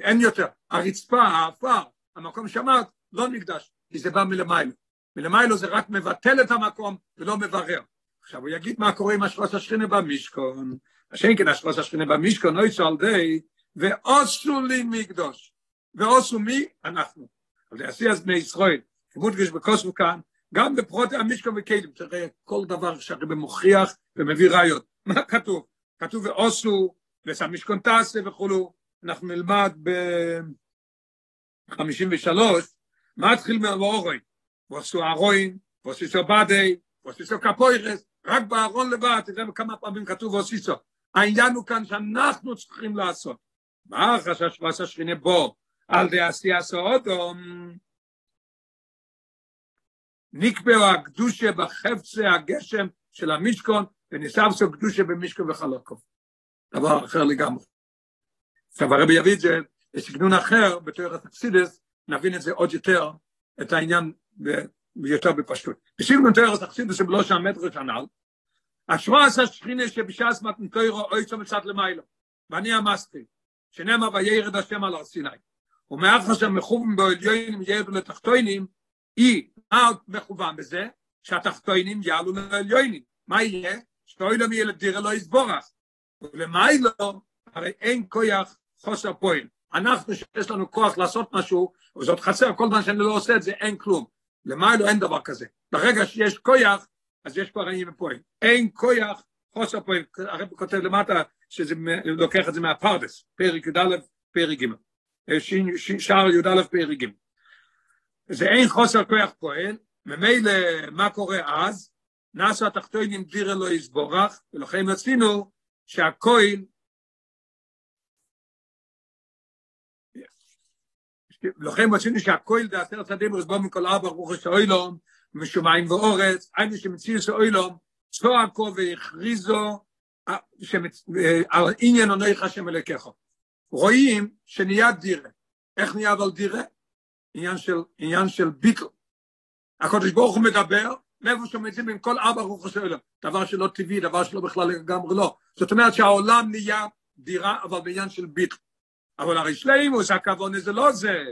אין יותר. הרצפה, האפר, המקום שאמרת, לא נקדש, כי זה בא מלמיילו. מלמיילו זה רק מבטל את המקום ולא מברר. עכשיו הוא יגיד מה קורה עם השפוס השכינה במשכון. השם כן השפוס השכינה במשכון, אוי על די, ועושו לי מקדוש. ועושו מי? אנחנו. אבל יעשי אז בני ישראל, כמות גש בקוסמו כאן, גם בפרוט המשכון וכלים, תראה כל דבר שהרבא מוכיח ומביא ראיות. מה כתוב? כתוב ואוסו, וסמשכון תעשה וכולו, אנחנו נלמד ב-53, מה התחיל מהאורוי? ועשו ארוין, ועשו בדי, ועשו קפוירס, רק בארון לבד, תראה כמה פעמים כתוב ועשו. העניין הוא כאן שאנחנו צריכים לעשות. מה החשש ועשה שכינה בו? על די עשייה סעודום, נקבעו הקדושה בחפצה הגשם של המשכון, וניסבסו קדושה במשכון וחלוקו. דבר אחר לגמרי. עכשיו הרבי יביא את זה בסגנון אחר, בתיאור התקסידס, נבין את זה עוד יותר, את העניין ביותר בפשטות. בסגנון תיאור התקסידס שבלא שהמטרש הנ"ל, השבוע עשה שכינה שבשעס מתנתוירו אוי צום מצד למיילו, ואני המסטי, שנאמר וירד השם על הר סיני. ומאחר שהמכוון בעליונים ירדו לתחתונים, היא, מה מכוון בזה? שהתחתונים יעלו לעליונים. מה יהיה? שאוילום יהיה לדירה לא יסבורך. ולמיילו, הרי אין כוח חוסר פועל. אנחנו שיש לנו כוח לעשות משהו, וזאת חסר, כל זמן שאני לא עושה את זה, אין כלום. למיילו אין דבר כזה. ברגע שיש כוח, אז יש כבר עניין ופועל. אין כוח חוסר פועל. הרב כותב למטה, שזה לוקח את זה מהפרדס, פרק י"א, פרק ג'. שער י"א פרק ג'. זה אין חוסר כוח פועל, ממילא מה קורה אז? נעשה התחתונים דירה לא יסבורך, ולכן רצינו שהכויל, לכן רצינו שהכויל דעשר צדים רסבו מכל ארבע רוחש האוילום, משומעים ואורץ, היינו שמציר שאוילום, צועקו והכריזו עניין עונך השם אלוקיך. רואים שנהיה דירה. איך נהיה אבל דירה? עניין של, עניין של ביטל. הקדוש ברוך הוא מדבר, מאיפה שמציעים עם כל רוחו של עולם, דבר שלא טבעי, דבר שלא בכלל לגמרי לא. זאת אומרת שהעולם נהיה דירה, אבל בעניין של ביטל. אבל הרי שלימוס, הכוון זה לא זה.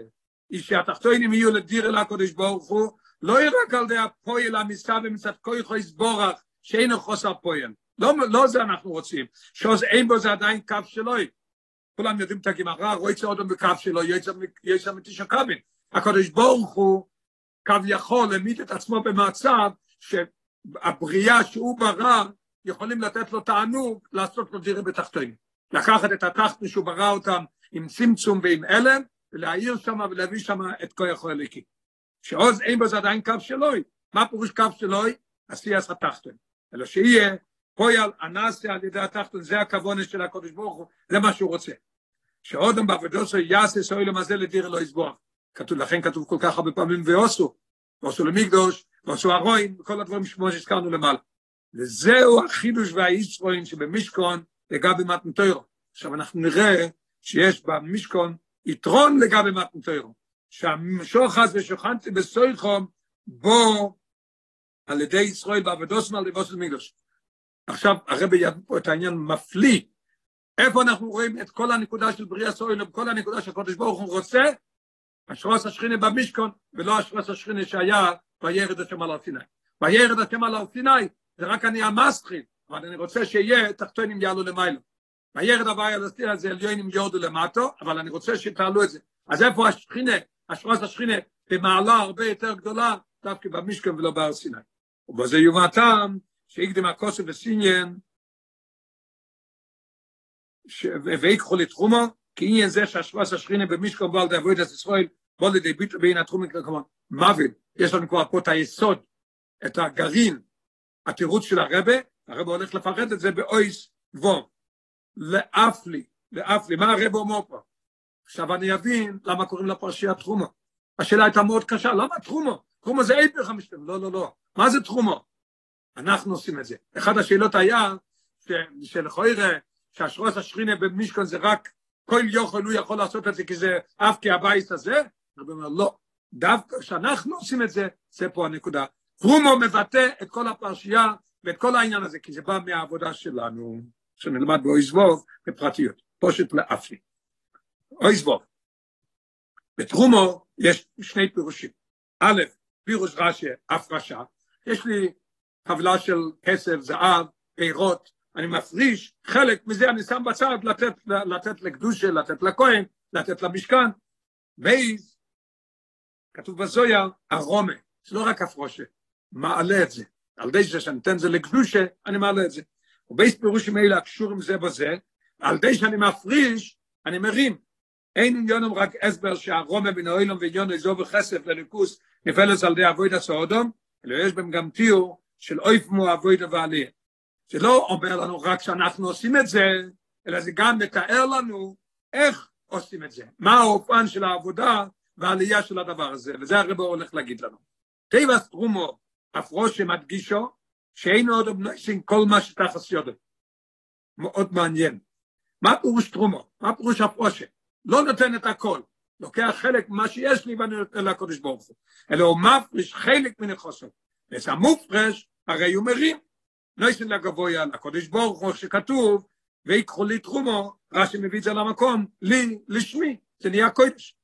איש שהתחתונים יהיו לדיר אל הקדוש ברוך הוא, לא יהיה רק על די הפועל המסתר ומצד כויכו יסבורך, שאינו חוסר פועל. לא, לא זה אנחנו רוצים. שעוז אין בו זה עדיין קו שלוי. כולם יודעים את הגמרא, רואה את עוד בקו שלו, יש שם תשע קווים. הקדוש ברוך הוא כביכול העמיד את עצמו במצב שהבריאה שהוא ברא יכולים לתת לו תענוג לעשות לו דירה בתחתונים. לקחת את התחתון שהוא ברא אותם עם צמצום ועם אלם ולהעיר שם ולהביא שם את כוח הליקי. שעוז אין בזה עדיין קו שלוי. מה פירוש קו שלוי? עשיית התחתון. אלא שיהיה פועל הנעשה על ידי התחתון, זה הכוונה של הקדוש ברוך הוא, זה מה שהוא רוצה. שעודם בעבודו יעשה סוילם הזה לדיר לא יסבוח. כתוב, לכן כתוב כל כך הרבה פעמים ועושו, ועושו למקדוש, ועושו הרוין, וכל הדברים כמו שהזכרנו למעלה. וזהו החידוש והאיסרוין שבמשכון לגבי מתנתוירו. עכשיו אנחנו נראה שיש במשכון יתרון לגבי מתנתוירו, שהמשוחס ושוכנתי בסויכום בו על ידי ישראל בעבודו שמאל לבוס למקדוש. עכשיו הרבי ידע פה את העניין מפליא, איפה אנחנו רואים את כל הנקודה של בריאה סויל, כל הנקודה שהקדוש ברוך הוא רוצה, אשרוס השכינה במשכון, ולא אשרוס השכינה שהיה בירד השם על הר סיני. בירד השם על הר זה רק אני המסטחיל, אבל אני רוצה שיהיה תחתונים יעלו למיילו. בירד הבא על הסיני זה עליונים יורדו למטו, אבל אני רוצה שתעלו את זה. אז איפה השכינה, אשרוס השכינה, במעלה הרבה יותר גדולה, דווקא במשכון ולא בהר סיני. ובזה יובא טעם, שהקדים הכוסף וסיניאן, ויקחו לתחומו, כי עניין זה שהשבס השכינה במשכון בו על די אבוידס ישראל, בו לידי ביטל בין התחומים כמובן, מוות, יש לנו כבר פה את היסוד, את הגרעין, התירוץ של הרבה, הרבה הולך לפרט את זה באויס וו, לאף לי, לאף לי, מה הרבה אומר פה? עכשיו אני אבין למה קוראים לפרשייה תחומו. השאלה הייתה מאוד קשה, למה תחומו? תחומו זה איפך המשתם, לא, לא, לא. מה זה תחומו? אנחנו עושים את זה. אחת השאלות היה, שלכו יראה, שהשרוס השכינה במשכון זה רק כל יוכל הוא יכול לעשות את זה כי זה אף כי הבית הזה, הרב אומר לא, דווקא כשאנחנו עושים את זה, זה פה הנקודה. פרומו מבטא את כל הפרשייה ואת כל העניין הזה, כי זה בא מהעבודה שלנו, שנלמד באויזבוב בפרטיות, פושט לאפי. אויזבוב. בתרומו יש שני פירושים. א', פירוש רש"י, הפרשה, יש לי חבלה של כסף, זהב, פירות, אני מפריש חלק מזה אני שם בצד לתת, לתת לקדושה, לתת לכהן, לתת למשכן. בייז, כתוב בזויה, הרומה, זה לא רק הפרושה, מעלה את זה. על די זה שאני אתן זה לקדושה, אני מעלה את זה. ובייס פירושים האלה הקשורים זה בזה, על די שאני מפריש, אני מרים. אין עניונם רק הסבר שהרומה בין האוילום ועניון איזו וחסף לליכוס נפלס על די אבוידע סעודום, אלא יש בהם גם תיאור של אויף מו אבוידע ועלייה. זה לא אומר לנו רק שאנחנו עושים את זה, אלא זה גם מתאר לנו איך עושים את זה, מה האופן של העבודה והעלייה של הדבר הזה, וזה הרב הולך להגיד לנו. טבע סטרומו, הפרוש שמדגישו, שאין עוד אובנויסין כל מה שתחס יודו. מאוד מעניין. מה פירוש תרומו? מה פירוש הפרושה? לא נותן את הכל. לוקח חלק ממה שיש לי ואני נותן לקודש ברוך הוא. אלא הוא מפריש חלק מן החוסר. וזה המופרש, הרי הוא מרים. נויסן לגבויה לקודש ברוך הוא, שכתוב, ויקחו לי תרומו, רש"י מביא את זה למקום, לי, לשמי, זה נהיה קודש.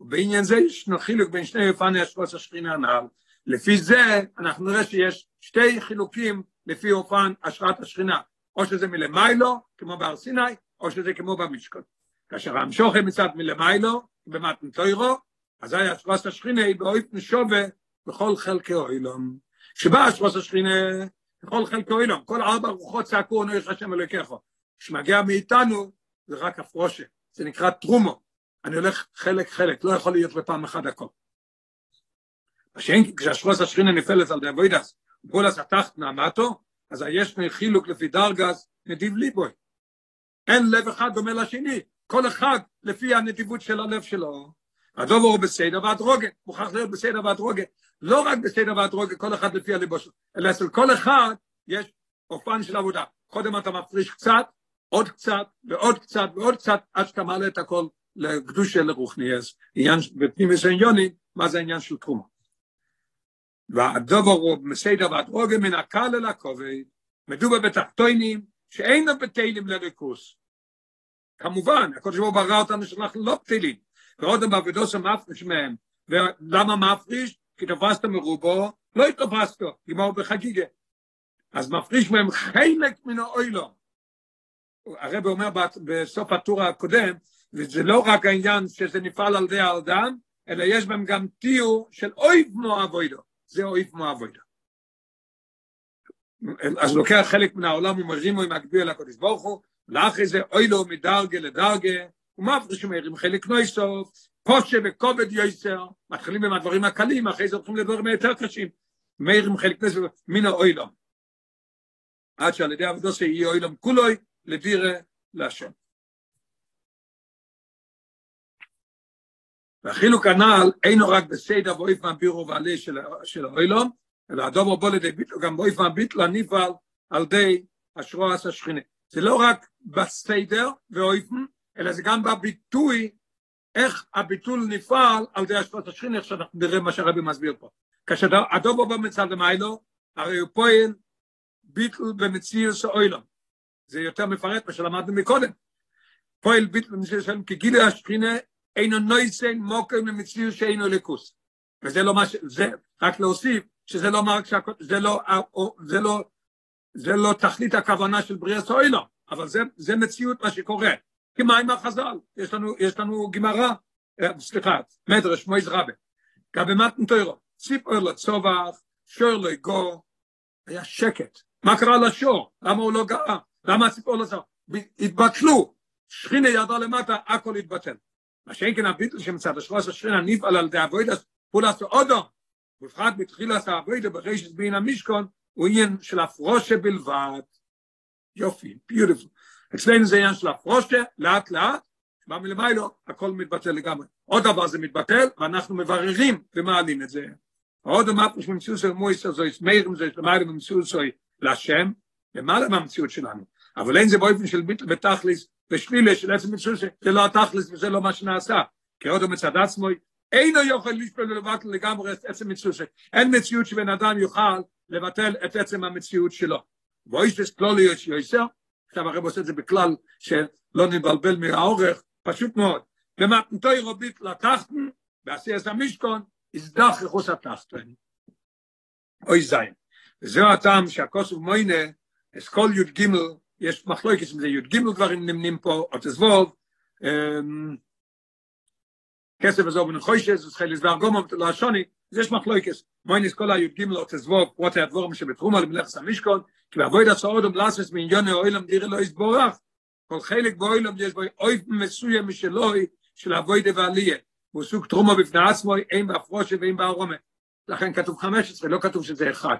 ובעניין זה יש חילוק בין שני אופני השפוס השכינה הנ"ל. לפי זה אנחנו נראה שיש שתי חילוקים לפי אופן השראת השכינה, או שזה מלמיילו, כמו בהר סיני, או שזה כמו במשכון. כאשר המשוכם מצד מלמיילו, במתן תוירו, אזי השפוס השכינה היא באויף נשובה בכל חלקי אוילום. שבא השפוס השכינה בכל חלקי אוילום, כל ארבע רוחות צעקו ענו יש השם אלוקיך. כשמגיע מאיתנו זה רק הפרושה, זה נקרא תרומו. אני הולך חלק חלק, לא יכול להיות בפעם אחת הכל. השאין, כשהשרוס השכינה נפלת על דאבוידס, פולס התחת נעמתו, אז יש חילוק לפי דרגס נדיב ליבוי. אין לב אחד דומה לשני, כל אחד לפי הנדיבות של הלב שלו. הדובר הוא בסדר והדרוגה, מוכרח להיות בסדר והדרוגה. לא רק בסדר והדרוגה, כל אחד לפי הליבו שלו, אלא אצל כל אחד יש אופן של עבודה. קודם אתה מפריש קצת, עוד קצת, ועוד קצת, ועוד קצת, עד שאתה מעלה את הכל לקדושה לרוחניאס, עניין בפנימיס העניונים, מה זה העניין של תרומה. והדובר הוא מסדר והדרוגה מן הקל אל הכובד, מדובר בתחתונים שאין בטלים לריכוס. כמובן, הקודש ברוך ברא אותנו שאנחנו לא בטלים, ועוד בעבודות המפריש מהם, ולמה מפריש? כי תפסת מרובו, לא התופסת, גמור בחגיגה. אז מפריש מהם חלק מן האוילום. הרב אומר בסוף הטור הקודם, וזה לא רק העניין שזה נפעל על ידי האדם, אלא יש בהם גם תיאור של אויב מו אבוידו, זה אויב מו אבוידו. אז לוקח חלק מן העולם ומרימו עם הקביע לקודש ברוך הוא, לאחרי זה אוי לו מדרגה לדרגה, ומפריש מהרים חלק נויסוף, פושה וכובד יויסר, מתחילים עם הדברים הקלים, אחרי זה הולכים לדברים היותר קשים, מהרים חלק נויסוף, מן האוי לו. עד שעל ידי עבודו שיהיה אוי לו כולוי, לבירה להשם. והחילוק הנ"ל אינו רק בסדר ואויף מהבירו ועלי של, של האוילום, אלא הדובר בו לידי ביטלו גם באויף מהביטלו הניפל על די השרועס השכינה. זה לא רק בסדר ואויפן, אלא זה גם בביטוי איך הביטול נפעל על די השרועס השכינה, איך שאנחנו נראה מה שהרבי מסביר פה. כאשר הדובר בו מצד למיילו, הרי הוא פועל ביטל במציאות האוילום. זה יותר מפרט מה שלמדנו מקודם. פועל ביטל במציאות האוילום, כי גילי השכינה אינו נויסן מוקר ממציר שאינו לקוס. וזה לא מה ש... זה רק להוסיף, שזה לא מרק שהכל... זה לא... זה לא... זה לא תכלית הכוונה של בריאה סוילו, אבל זה, זה מציאות מה שקורה. כמה עם החז"ל? יש לנו, יש לנו גמרא, סליחה, מדרש מויז רבה. גבי מתן ציפור לצובח, שור לא יגור, היה שקט. מה קרה לשור? למה הוא לא גאה? למה הציפור לצובח? התבטלו. שכינה ירדה למטה, הכל התבטל. מה שאין כן הביטל שמצד השלוש השכינה נפעל על די אבוידס פולס אודו, בפחד בתחילת האבוידה ברשת בין המשכון, הוא עניין של הפרושה בלבד. יופי, ביוטיפול. אצלנו זה עניין של הפרושה, לאט לאט, בא מלמיילו, הכל מתבטל לגמרי. עוד דבר זה מתבטל, ואנחנו מבררים ומעלים את זה. עוד אמרת שמציאות של מויס הזו, מאירים זה למעלה במציאות זו להשם, למעלה מהמציאות שלנו. אבל אין זה באופן של ביטל בתכליס, ושלילה של עצם מצוות, זה לא התכלס וזה לא מה שנעשה. כי עוד מצד עצמו, אינו יוכל לשפל ולבטל לגמרי את עצם מצוות. אין מציאות שבן אדם יוכל לבטל את עצם המציאות שלו. ואיש כלוליות שיועסר, עכשיו הרב עושה את זה בכלל שלא נבלבל מהאורך, פשוט מאוד. במתנתוי רובית לתחתן, בעשיית המשכון, הזדח רכוס התחתן. אוי זין. וזהו הטעם שהכוסף מוינה, אסכול י"ג יש מחלוקת אם זה י"ג דברים נמנים פה, או תזבוב, כסף וזו בן חוישס, זה צריך לסבר גומו, לא השוני, אז יש מחלוקס. מוינס כל הי"ג לא תזבוב, פרוטי הדבורים שבתרומה למלאכס המשכון, כי בעבוד הצעות ומלאסס מעניון האוילם דירה לא יסבורך, כל חלק באוילם יש בו אויב מסוים משלוי של אבוידה ועליה, הוא סוג תרומה בפני עצמו, אין בהפרושה ואין בערומה. לכן כתוב 15, לא כתוב שזה אחד.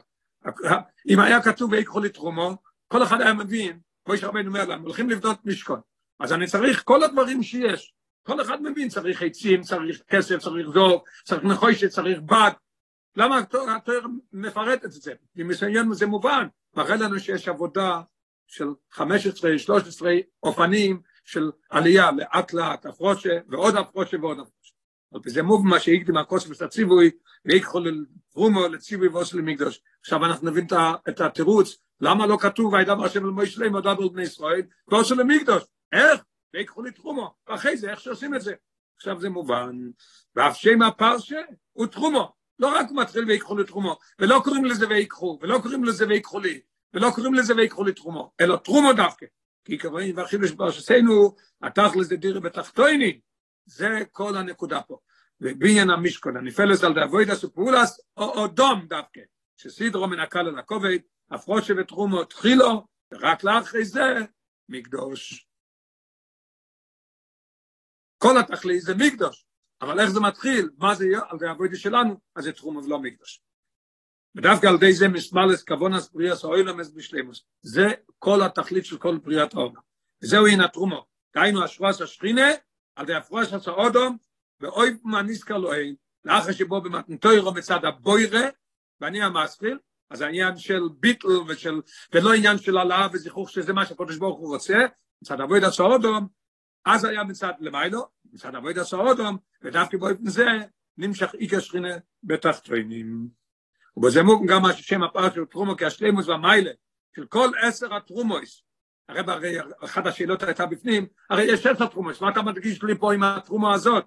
אם היה כתוב ויקחו לי תרומו, כל אחד היה מבין, כמו שרבנו אומר להם, הולכים לבנות משכון. אז אני צריך כל הדברים שיש. כל אחד מבין, צריך עצים, צריך כסף, צריך זוב, צריך נחושת, צריך בד. למה התואר מפרט את זה? כי מסוים זה מובן. מראה לנו שיש עבודה של 15, 13 אופנים של עלייה לאט לאט, הפרושה ועוד הפרושה ועוד הפרושה. אבל זה מוב מה שהקדים הקוסמוס הציווי, ויקחו לתרומו לציווי ועושה למקדוש. עכשיו אנחנו נבין את התירוץ, למה לא כתוב וידבר השם אל מוישה להם ודבר בני ישראל, ועושה למקדוש. איך? ויקחו לתרומו. ואחרי זה, איך שעושים את זה? עכשיו זה מובן. ואף שם הפרשה הוא תרומו. לא רק הוא מתחיל ויקחו לתרומו, ולא קוראים לזה ויקחו, ולא קוראים לזה ויקחו לי, ולא קוראים לזה ויקחו לתרומו, אלא תרומו דווקא. כי כמובן, והחילוש ברשתנו, התכלס זה דירה בתחתויני, זה כל הנקודה פה. ובניין המשכון, הנפלס על דאבוידס ופעולס, או אודום דווקא, שסידרו מן הקל על הכובד, הפרושה ותרומו תחילו, ורק לאחרי זה, מקדוש. כל התכלית זה מקדוש, אבל איך זה מתחיל, מה זה יהיה, על הווידה שלנו, אז זה תחום ולא מקדוש. ודווקא על די זה מסמלס כבונס בריאס אוילמס בשלימוס, זה כל התכלית של כל בריאת העולם. וזהו הנה תרומו, דהיינו השפרס השכינה, על די הפרס הסעודום, ואוי מה נזכר לו אין, לאחר שבו במתנתוירו מצד הבוירה, ואני המסחיל, אז העניין של ביטל ושל, ולא עניין של העלאה וזיכוך שזה מה שהקדוש ברוך הוא רוצה, מצד אבויד הסעודום, אז היה מצד למיילו, מצד אבויד הסעודום, ודווקא באופן זה נמשך איקר שכינה בתחתונים. ובזה מוגן גם מה ששם הפרש של טרומו כשלימוס והמיילה, של כל עשר הטרומויס, הרי הרי אחת השאלות הייתה בפנים, הרי יש עשר טרומויס, מה אתה מדגיש לי פה עם הטרומו הזאת?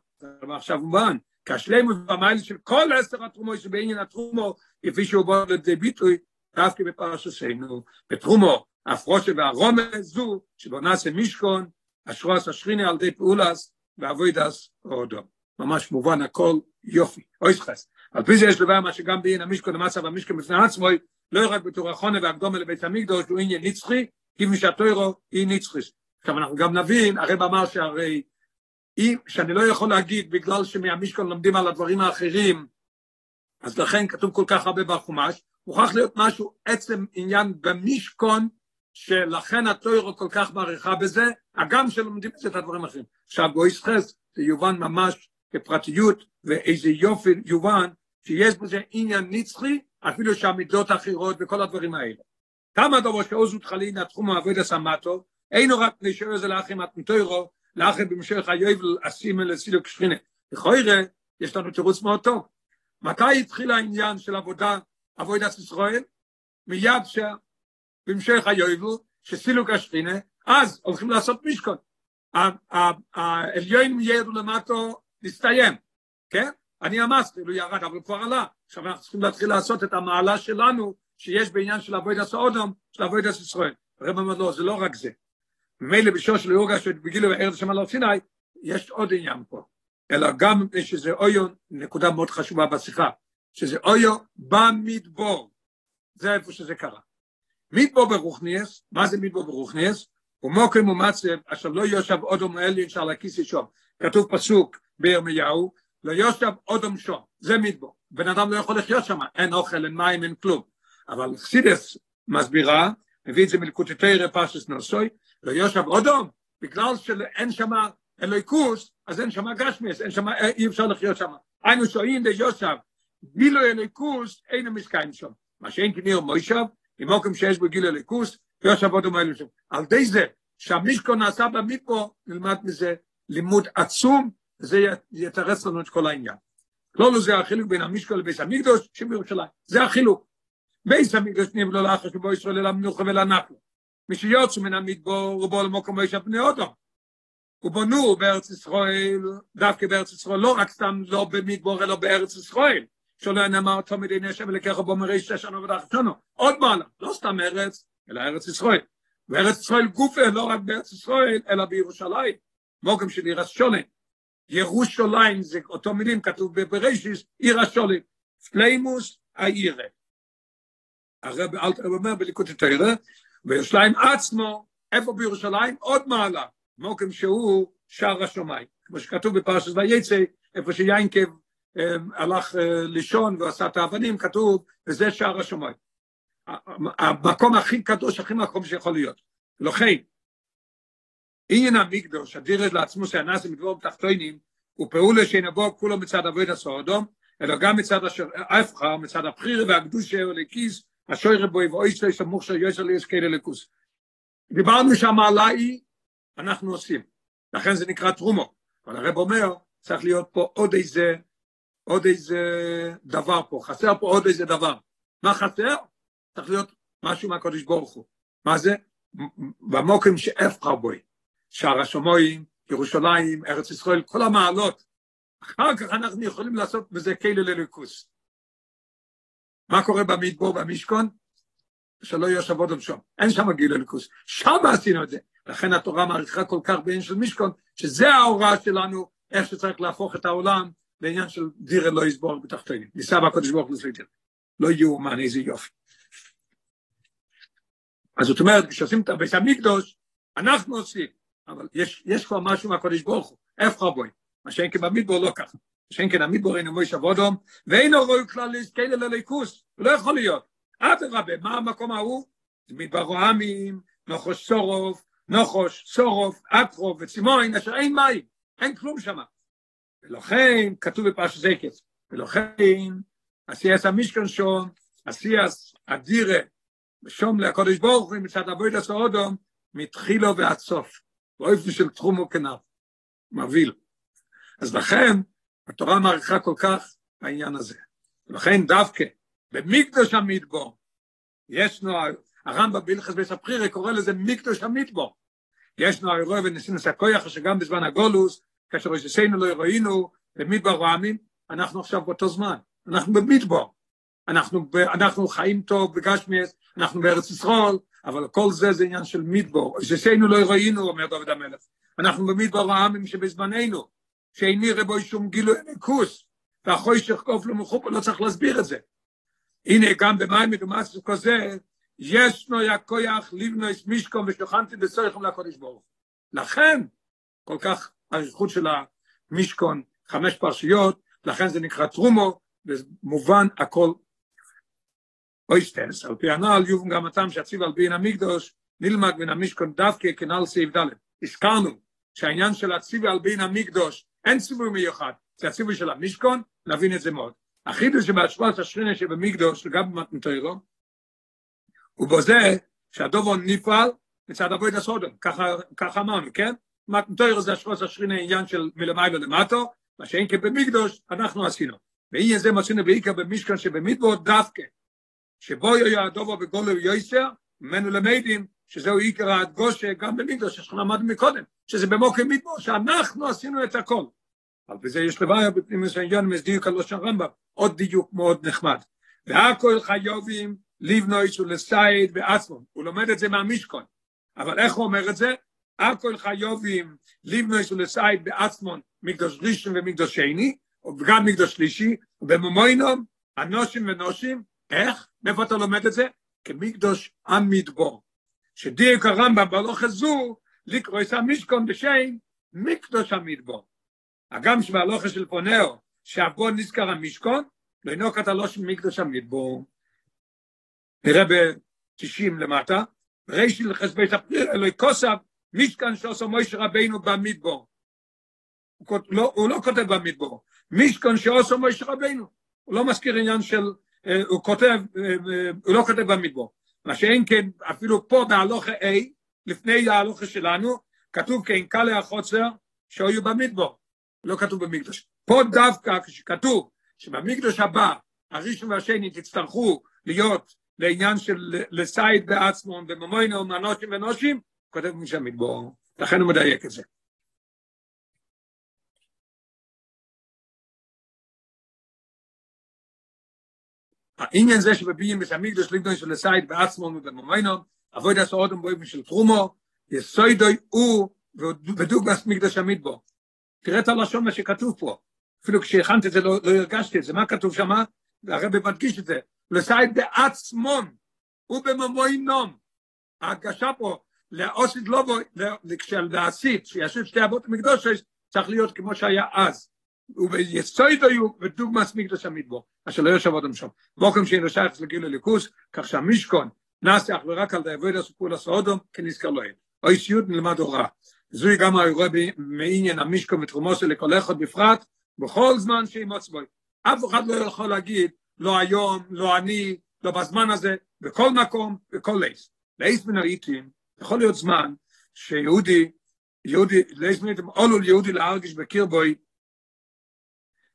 עכשיו מובן, כשלימוס והמיילה של כל עשר הטרומויס שבעניין הטרומו, כפי שהוא בא לידי ביטוי, דווקא בפרשתנו, בטרומו, הפרושה והרומה זו, שבו נעשה מישכון, אשרוס אשריני על די פעולס, ואבוידס אודו. ממש מובן הכל יופי, אויסחס. על פי זה יש דבר מה שגם בעין המשכון המצב המשכון בפני עצמו, לא רק בתור החונה והקדומה לבית המקדוש, הוא עניין נצחי, כי משהתוירו היא נצחיס. עכשיו אנחנו גם נבין, הרב אמר שהרי, אם, שאני לא יכול להגיד בגלל שמהמשכון לומדים על הדברים האחרים, אז לכן כתוב כל כך הרבה בחומש, מוכרח להיות משהו, עצם עניין במשכון, שלכן התוירו כל כך מעריכה בזה, הגם שלומדים את הדברים האחרים. עכשיו בויס חס, זה יובן ממש כפרטיות, ואיזה יופי יובן, שיש בזה עניין נצחי, אפילו שהמידות אחרות וכל הדברים האלה. כמה דובר שעוזות חלין התחום העבוד הסמטו, אינו רק נשאר זה לאחים התנתוירו, לאחים במשך היובל אסימן לסילוק שכינה. לכוירא, יש לנו תירוץ מאוד טוב. מתי התחיל העניין של עבודה, עבודת ישראל? מיד שבמשך היובל, שסילוק השכינה, אז הולכים לעשות משכון. העליון ירדו למטו, נסתיים, כן? אני אמרתי, הוא ירד, אבל כבר עלה. עכשיו אנחנו צריכים להתחיל לעשות את המעלה שלנו, שיש בעניין של אבוידע סעודם, של אבוידע ישראל. הרב אומר, לא, זה לא רק זה. ממילא בשור של יוגה שבגילו ארץ השם על סיני, יש עוד עניין פה. אלא גם שזה אויו, נקודה מאוד חשובה בשיחה, שזה אויו במדבור. זה איפה שזה קרה. מדבור ברוכניאס, מה זה מדבור ברוכניאס? ומוקם ומצב, אשר לא יושב אודום אליין שעל הכיסא שום. כתוב פסוק בירמיהו, לא יושב אודום שום. זה מדבור. בן אדם לא יכול לחיות שם, אין אוכל, אין מים, אין כלום. אבל חסידס מסבירה, מביא את זה מלקוטטי רפשס נוסוי, לא יושב אודום, בגלל שאין שם אלוהיקוס, אז אין שם גשמיאס, אין שם, אי אפשר לחיות שם. היינו שוהים די יושב, גילו אלוהיקוס, אין המשקעים שם. מה שאין כניר מוישב, עם אוקם שיש בו גילו אלוהיקוס, יושב אודום האלו שם. על די זה, שהמישקו נעשה במדבו, נלמד מזה לימוד עצום, וזה יתרץ לנו את כל העניין. לא, זה החילוק בין המשקו לביס המקדוש שבירושלים, זה החילוק. בייס המקדוש נבלו לאחר שבו ישראל אל המנוחה ולנחנו. מי שיוצא מן המדבור ובו למקום וישב בני אודום. ובנו בארץ ישראל, דווקא בארץ ישראל, לא רק סתם לא במדבור אלא בארץ ישראל. שלא נאמר תמיד אין ישב ולקח בו מראי שתי שנו ודחת שונו. עוד מעלה, לא סתם ארץ, אלא ארץ ישראל. וארץ ישראל גופה לא רק בארץ ישראל, אלא בירושלים. מוקם של עירס שונה. ירושלים זה אותו מילים כתוב בבראשיס עיר השולים פלימוס העירה הרב אלתר אומר בליקוד התרא וירושלים עצמו איפה בירושלים? עוד מעלה מוקם שהוא שער השמיים. כמו שכתוב בפרשת ויצא איפה שיינקב הלך לישון ועשה את האבנים כתוב וזה שער השמיים. המקום הכי קדוש הכי מקום שיכול להיות. לכן עניין המקדוש, הדירס לעצמו שהנאסים מדבור בתחתונים, הוא פעולה שנבוא כולו מצד אבויד הסעודום, אלא גם מצד ההפכה, מצד הבחיר והקדושה ולכיס, השויר בו יבואי שלו סמוך יוסר ליש כאלה לכוס. דיברנו שם על האי, אנחנו עושים. לכן זה נקרא תרומו. אבל הרב אומר, צריך להיות פה עוד איזה, עוד איזה דבר פה, חסר פה עוד איזה דבר. מה חסר? צריך להיות משהו מהקודש ברוך הוא. מה זה? במוקם שאפחר בוי. שער השמועים, ירושלים, ארץ ישראל, כל המעלות. אחר כך אנחנו יכולים לעשות בזה כלא לליכוס. מה קורה במדבור במשכון? שלא יושב עוד שם, אין שם גיל לליכוס. שם עשינו את זה. לכן התורה מעריכה כל כך בעניין של משכון, שזה ההוראה שלנו, איך שצריך להפוך את העולם בעניין של דירה לא יסבור בתחתונים. ניסה בקודש ברוך לסבידר. לא יאומן איזה יופי. אז זאת אומרת, כשעושים את הבית המקדוש, אנחנו עושים. אבל יש, יש כבר משהו מהקודש ברוך הוא, איפה בוי, מה שאין כן במדבור לא ככה, כן המדבור אינו מויש אבודום, ואינו רואי כלל להסתכל לליכוס, לא יכול להיות, אדרבה, מה המקום ההוא? זה מדבר רועמים, נוחוש סורוף, נוחוש, סורוף, אטרוף וצימוין, אשר אין מים, אין כלום שם. ולכן, כתוב בפרש זקס, ולכן, עשייס המשכן שון, עשייס אדירה, ושום לקודש ברוך הוא מצד אבויד הסעודום, מתחילו ועד סוף. באופן של תחום וכנף, מבהיל. אז לכן, התורה מעריכה כל כך העניין הזה. לכן דווקא, במקדוש המדבור, ישנו, הרמב"ם בהלכס בית קורא לזה מקדוש המדבור. ישנו האירוע וניסינוס הכויח, שגם בזמן הגולוס, כאשר רשתנו לא ראינו, במדבר רועמים, אנחנו עכשיו באותו זמן, אנחנו במדבור. אנחנו, אנחנו חיים טוב בגשמיאס, אנחנו בארץ ישראל, אבל כל זה זה עניין של מדבור, ששיינו לא ראינו, אומר דוד המלך, אנחנו במדבור העמים שבזמננו, שאין נראה בו שום גילוי ניקוס, והחוי שחקוף לו מחופו, לא צריך להסביר את זה. הנה גם במים מדומס כזה, ישנו יקויח לבנו את מישקום ושלוחנתי בסוריכם לקודש ברוך. לכן, כל כך האריכות של המשכון, חמש פרשיות, לכן זה נקרא תרומו, ומובן הכל אויסטנס, על פי הנעל יובן גם הטעם שהציב על בין המקדוש, נלמד בין המשכון דווקא כנעל סעיף ד'. הזכרנו שהעניין של הציב על בין המקדוש, אין ציווי מיוחד, זה הציווי של המשכון, נבין את זה מאוד. החידוש שבהשפעת השכינה שבמקדוש, וגם במתנתרו, הוא בזה שהדובו נפעל מצד אבוי דסודום, ככה, אמרנו, כן? מתנתרו זה השפעת השכינה עניין של מלמעלה למטו, מה שאין כבמקדוש, אנחנו עשינו. ואין זה מה עשינו בעיקר במשכון שבמדבור דווקא, שבו יהיה הדובו בגולו ויועסר, ממנו למדים, שזהו עיקר הדגושה גם במקדוש, שאנחנו למדנו מקודם, שזה במוקר מדבור, שאנחנו עשינו את הכל. אבל בזה יש לבעיה בפנימוס העניין, מסדיוק על לושן רמב"ם, עוד דיוק מאוד נחמד. והכל חיובים לבנויס ולסייד בעצמם, הוא לומד את זה מהמשכון, אבל איך הוא אומר את זה? הכל חיובים לבנויס ולסייד בעצמם, מקדוש ראשון ומקדוש שני, וגם מקדוש שלישי, ובמומוינום, אנושים ונושים, איך? מאיפה אתה לומד את זה? כמקדוש המדבור. שדיוק הרמב"ם בהלוך הזו, לקרוא את המשכון בשם מקדוש המדבור. הגם שבהלוך של פונאו, שהבו נזכר המשכון, לא אינו קטלו של מקדוש המדבור. נראה ב-90 למטה, רישי לחסבי ספריר אלוהי כוסף, משכן שעושה מוישה רבינו במדבור. הוא לא, הוא לא כותב במדבור, משכון שעושה מוישה רבינו. הוא לא מזכיר עניין של הוא כותב, הוא לא כותב במדבור. מה שאין כן, אפילו פה בהלוכה A, לפני ההלוכה שלנו, כתוב כן קלה החוצר שהיו במדבור, לא כתוב במקדוש. פה דווקא כשכתוב שבמקדוש הבא, הראשון והשני תצטרכו להיות לעניין של לסייד בעצמון וממוינו מנושים ונושים, כותב משם מדבור, לכן הוא מדייק את זה. העניין זה שבביאים את המקדוש לבנוי של הסייד בעצמו ובמומיינו, אבוי דס אודם באופן של תרומו, יסוידוי הוא ודוגמס מקדוש המדבור. תראה את הלשון מה שכתוב פה. אפילו כשהכנתי את זה לא, לא הרגשתי את זה. מה כתוב שם? הרבי מדגיש את זה. לסייד בעצמון ובממוי נום. ההרגשה פה, לאוסית לא בו, כשלהסית, שישב שתי אבות המקדוש, צריך להיות כמו שהיה אז. וביסוד היו בדוגמס מקדוש המדבור, אשר לא יושב אדם שם. מוקם שאינו שייך לגיל הליכוס, כך שהמשכון נעשה אך ורק על דעבוד הסופול הסעודום, כנזכר אין. אוי סיוט נלמד הוראה. זוהי גם האירוע מעניין המשכון ותרומוסו לכל אחד בפרט, בכל זמן שימוץ בו. אף אחד לא יכול להגיד, לא היום, לא אני, לא בזמן הזה, בכל מקום, בכל לייס. לייס מן העיתים, יכול להיות זמן שיהודי, יהודי, לייס מן העיתים, עולו ליהודי להרגיש בקיר בוי,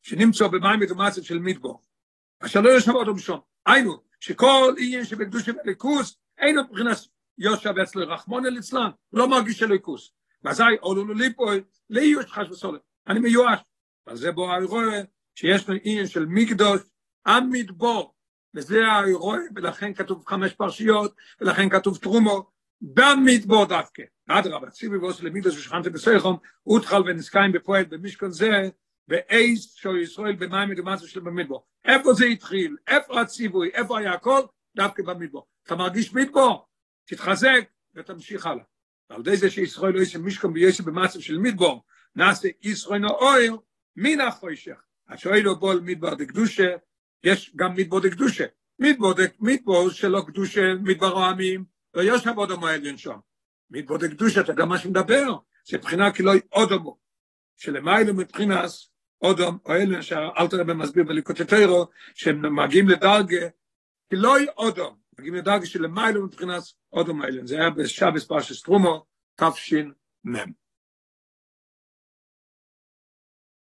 שנמצא במים מדומצת של מדבור. אשר לא יושב עוד משום. היינו, שכל עניין שבקדוש הליכוס, אין מבחינת יושב אצל אצלן, הוא לא מרגיש הליכוס. ואזי עולו לו ליפוי, לאיוש חש וסולת. אני מיואש. אבל זה בו האירוע שיש לו עניין של מקדוש, המדבור. וזה האירוע, ולכן כתוב חמש פרשיות, ולכן כתוב תרומו, במדבור דווקא. אדרבה, ציבי ועושה למידוס ושכנתי בסייחום, אותחל ונסקיים בפועל במשכון זה, ואייס שו ישראל במים מדומצו של במדבור. איפה זה התחיל? איפה הציווי? איפה היה הכל? דווקא במדבור. אתה מרגיש מדבור? תתחזק ותמשיך הלאה. על ידי זה שישראל לא יש משכון ויש במצב של מדבור, נעשה ישראל נאויר מן החוישך. השואל הוא בול מדבר דקדושה, יש גם מדבור דקדושה. מדבור, מדבור שלא קדושה, מדבר העמים, לא יש עבוד העליון שם. מדבור דקדושה, אתה גם מה שמדבר, זה מבחינה כי לא עוד אמו. שלמיילו מבחינת אודום, או אלה שאלתר רבי מסביר בליקוטטרו, שהם מגיעים לדרגה, כי לא אודום, מגיעים לדרגה שלמיילו מבחינת אודום האלה. זה היה בשבס פרשס טרומו, תש"מ.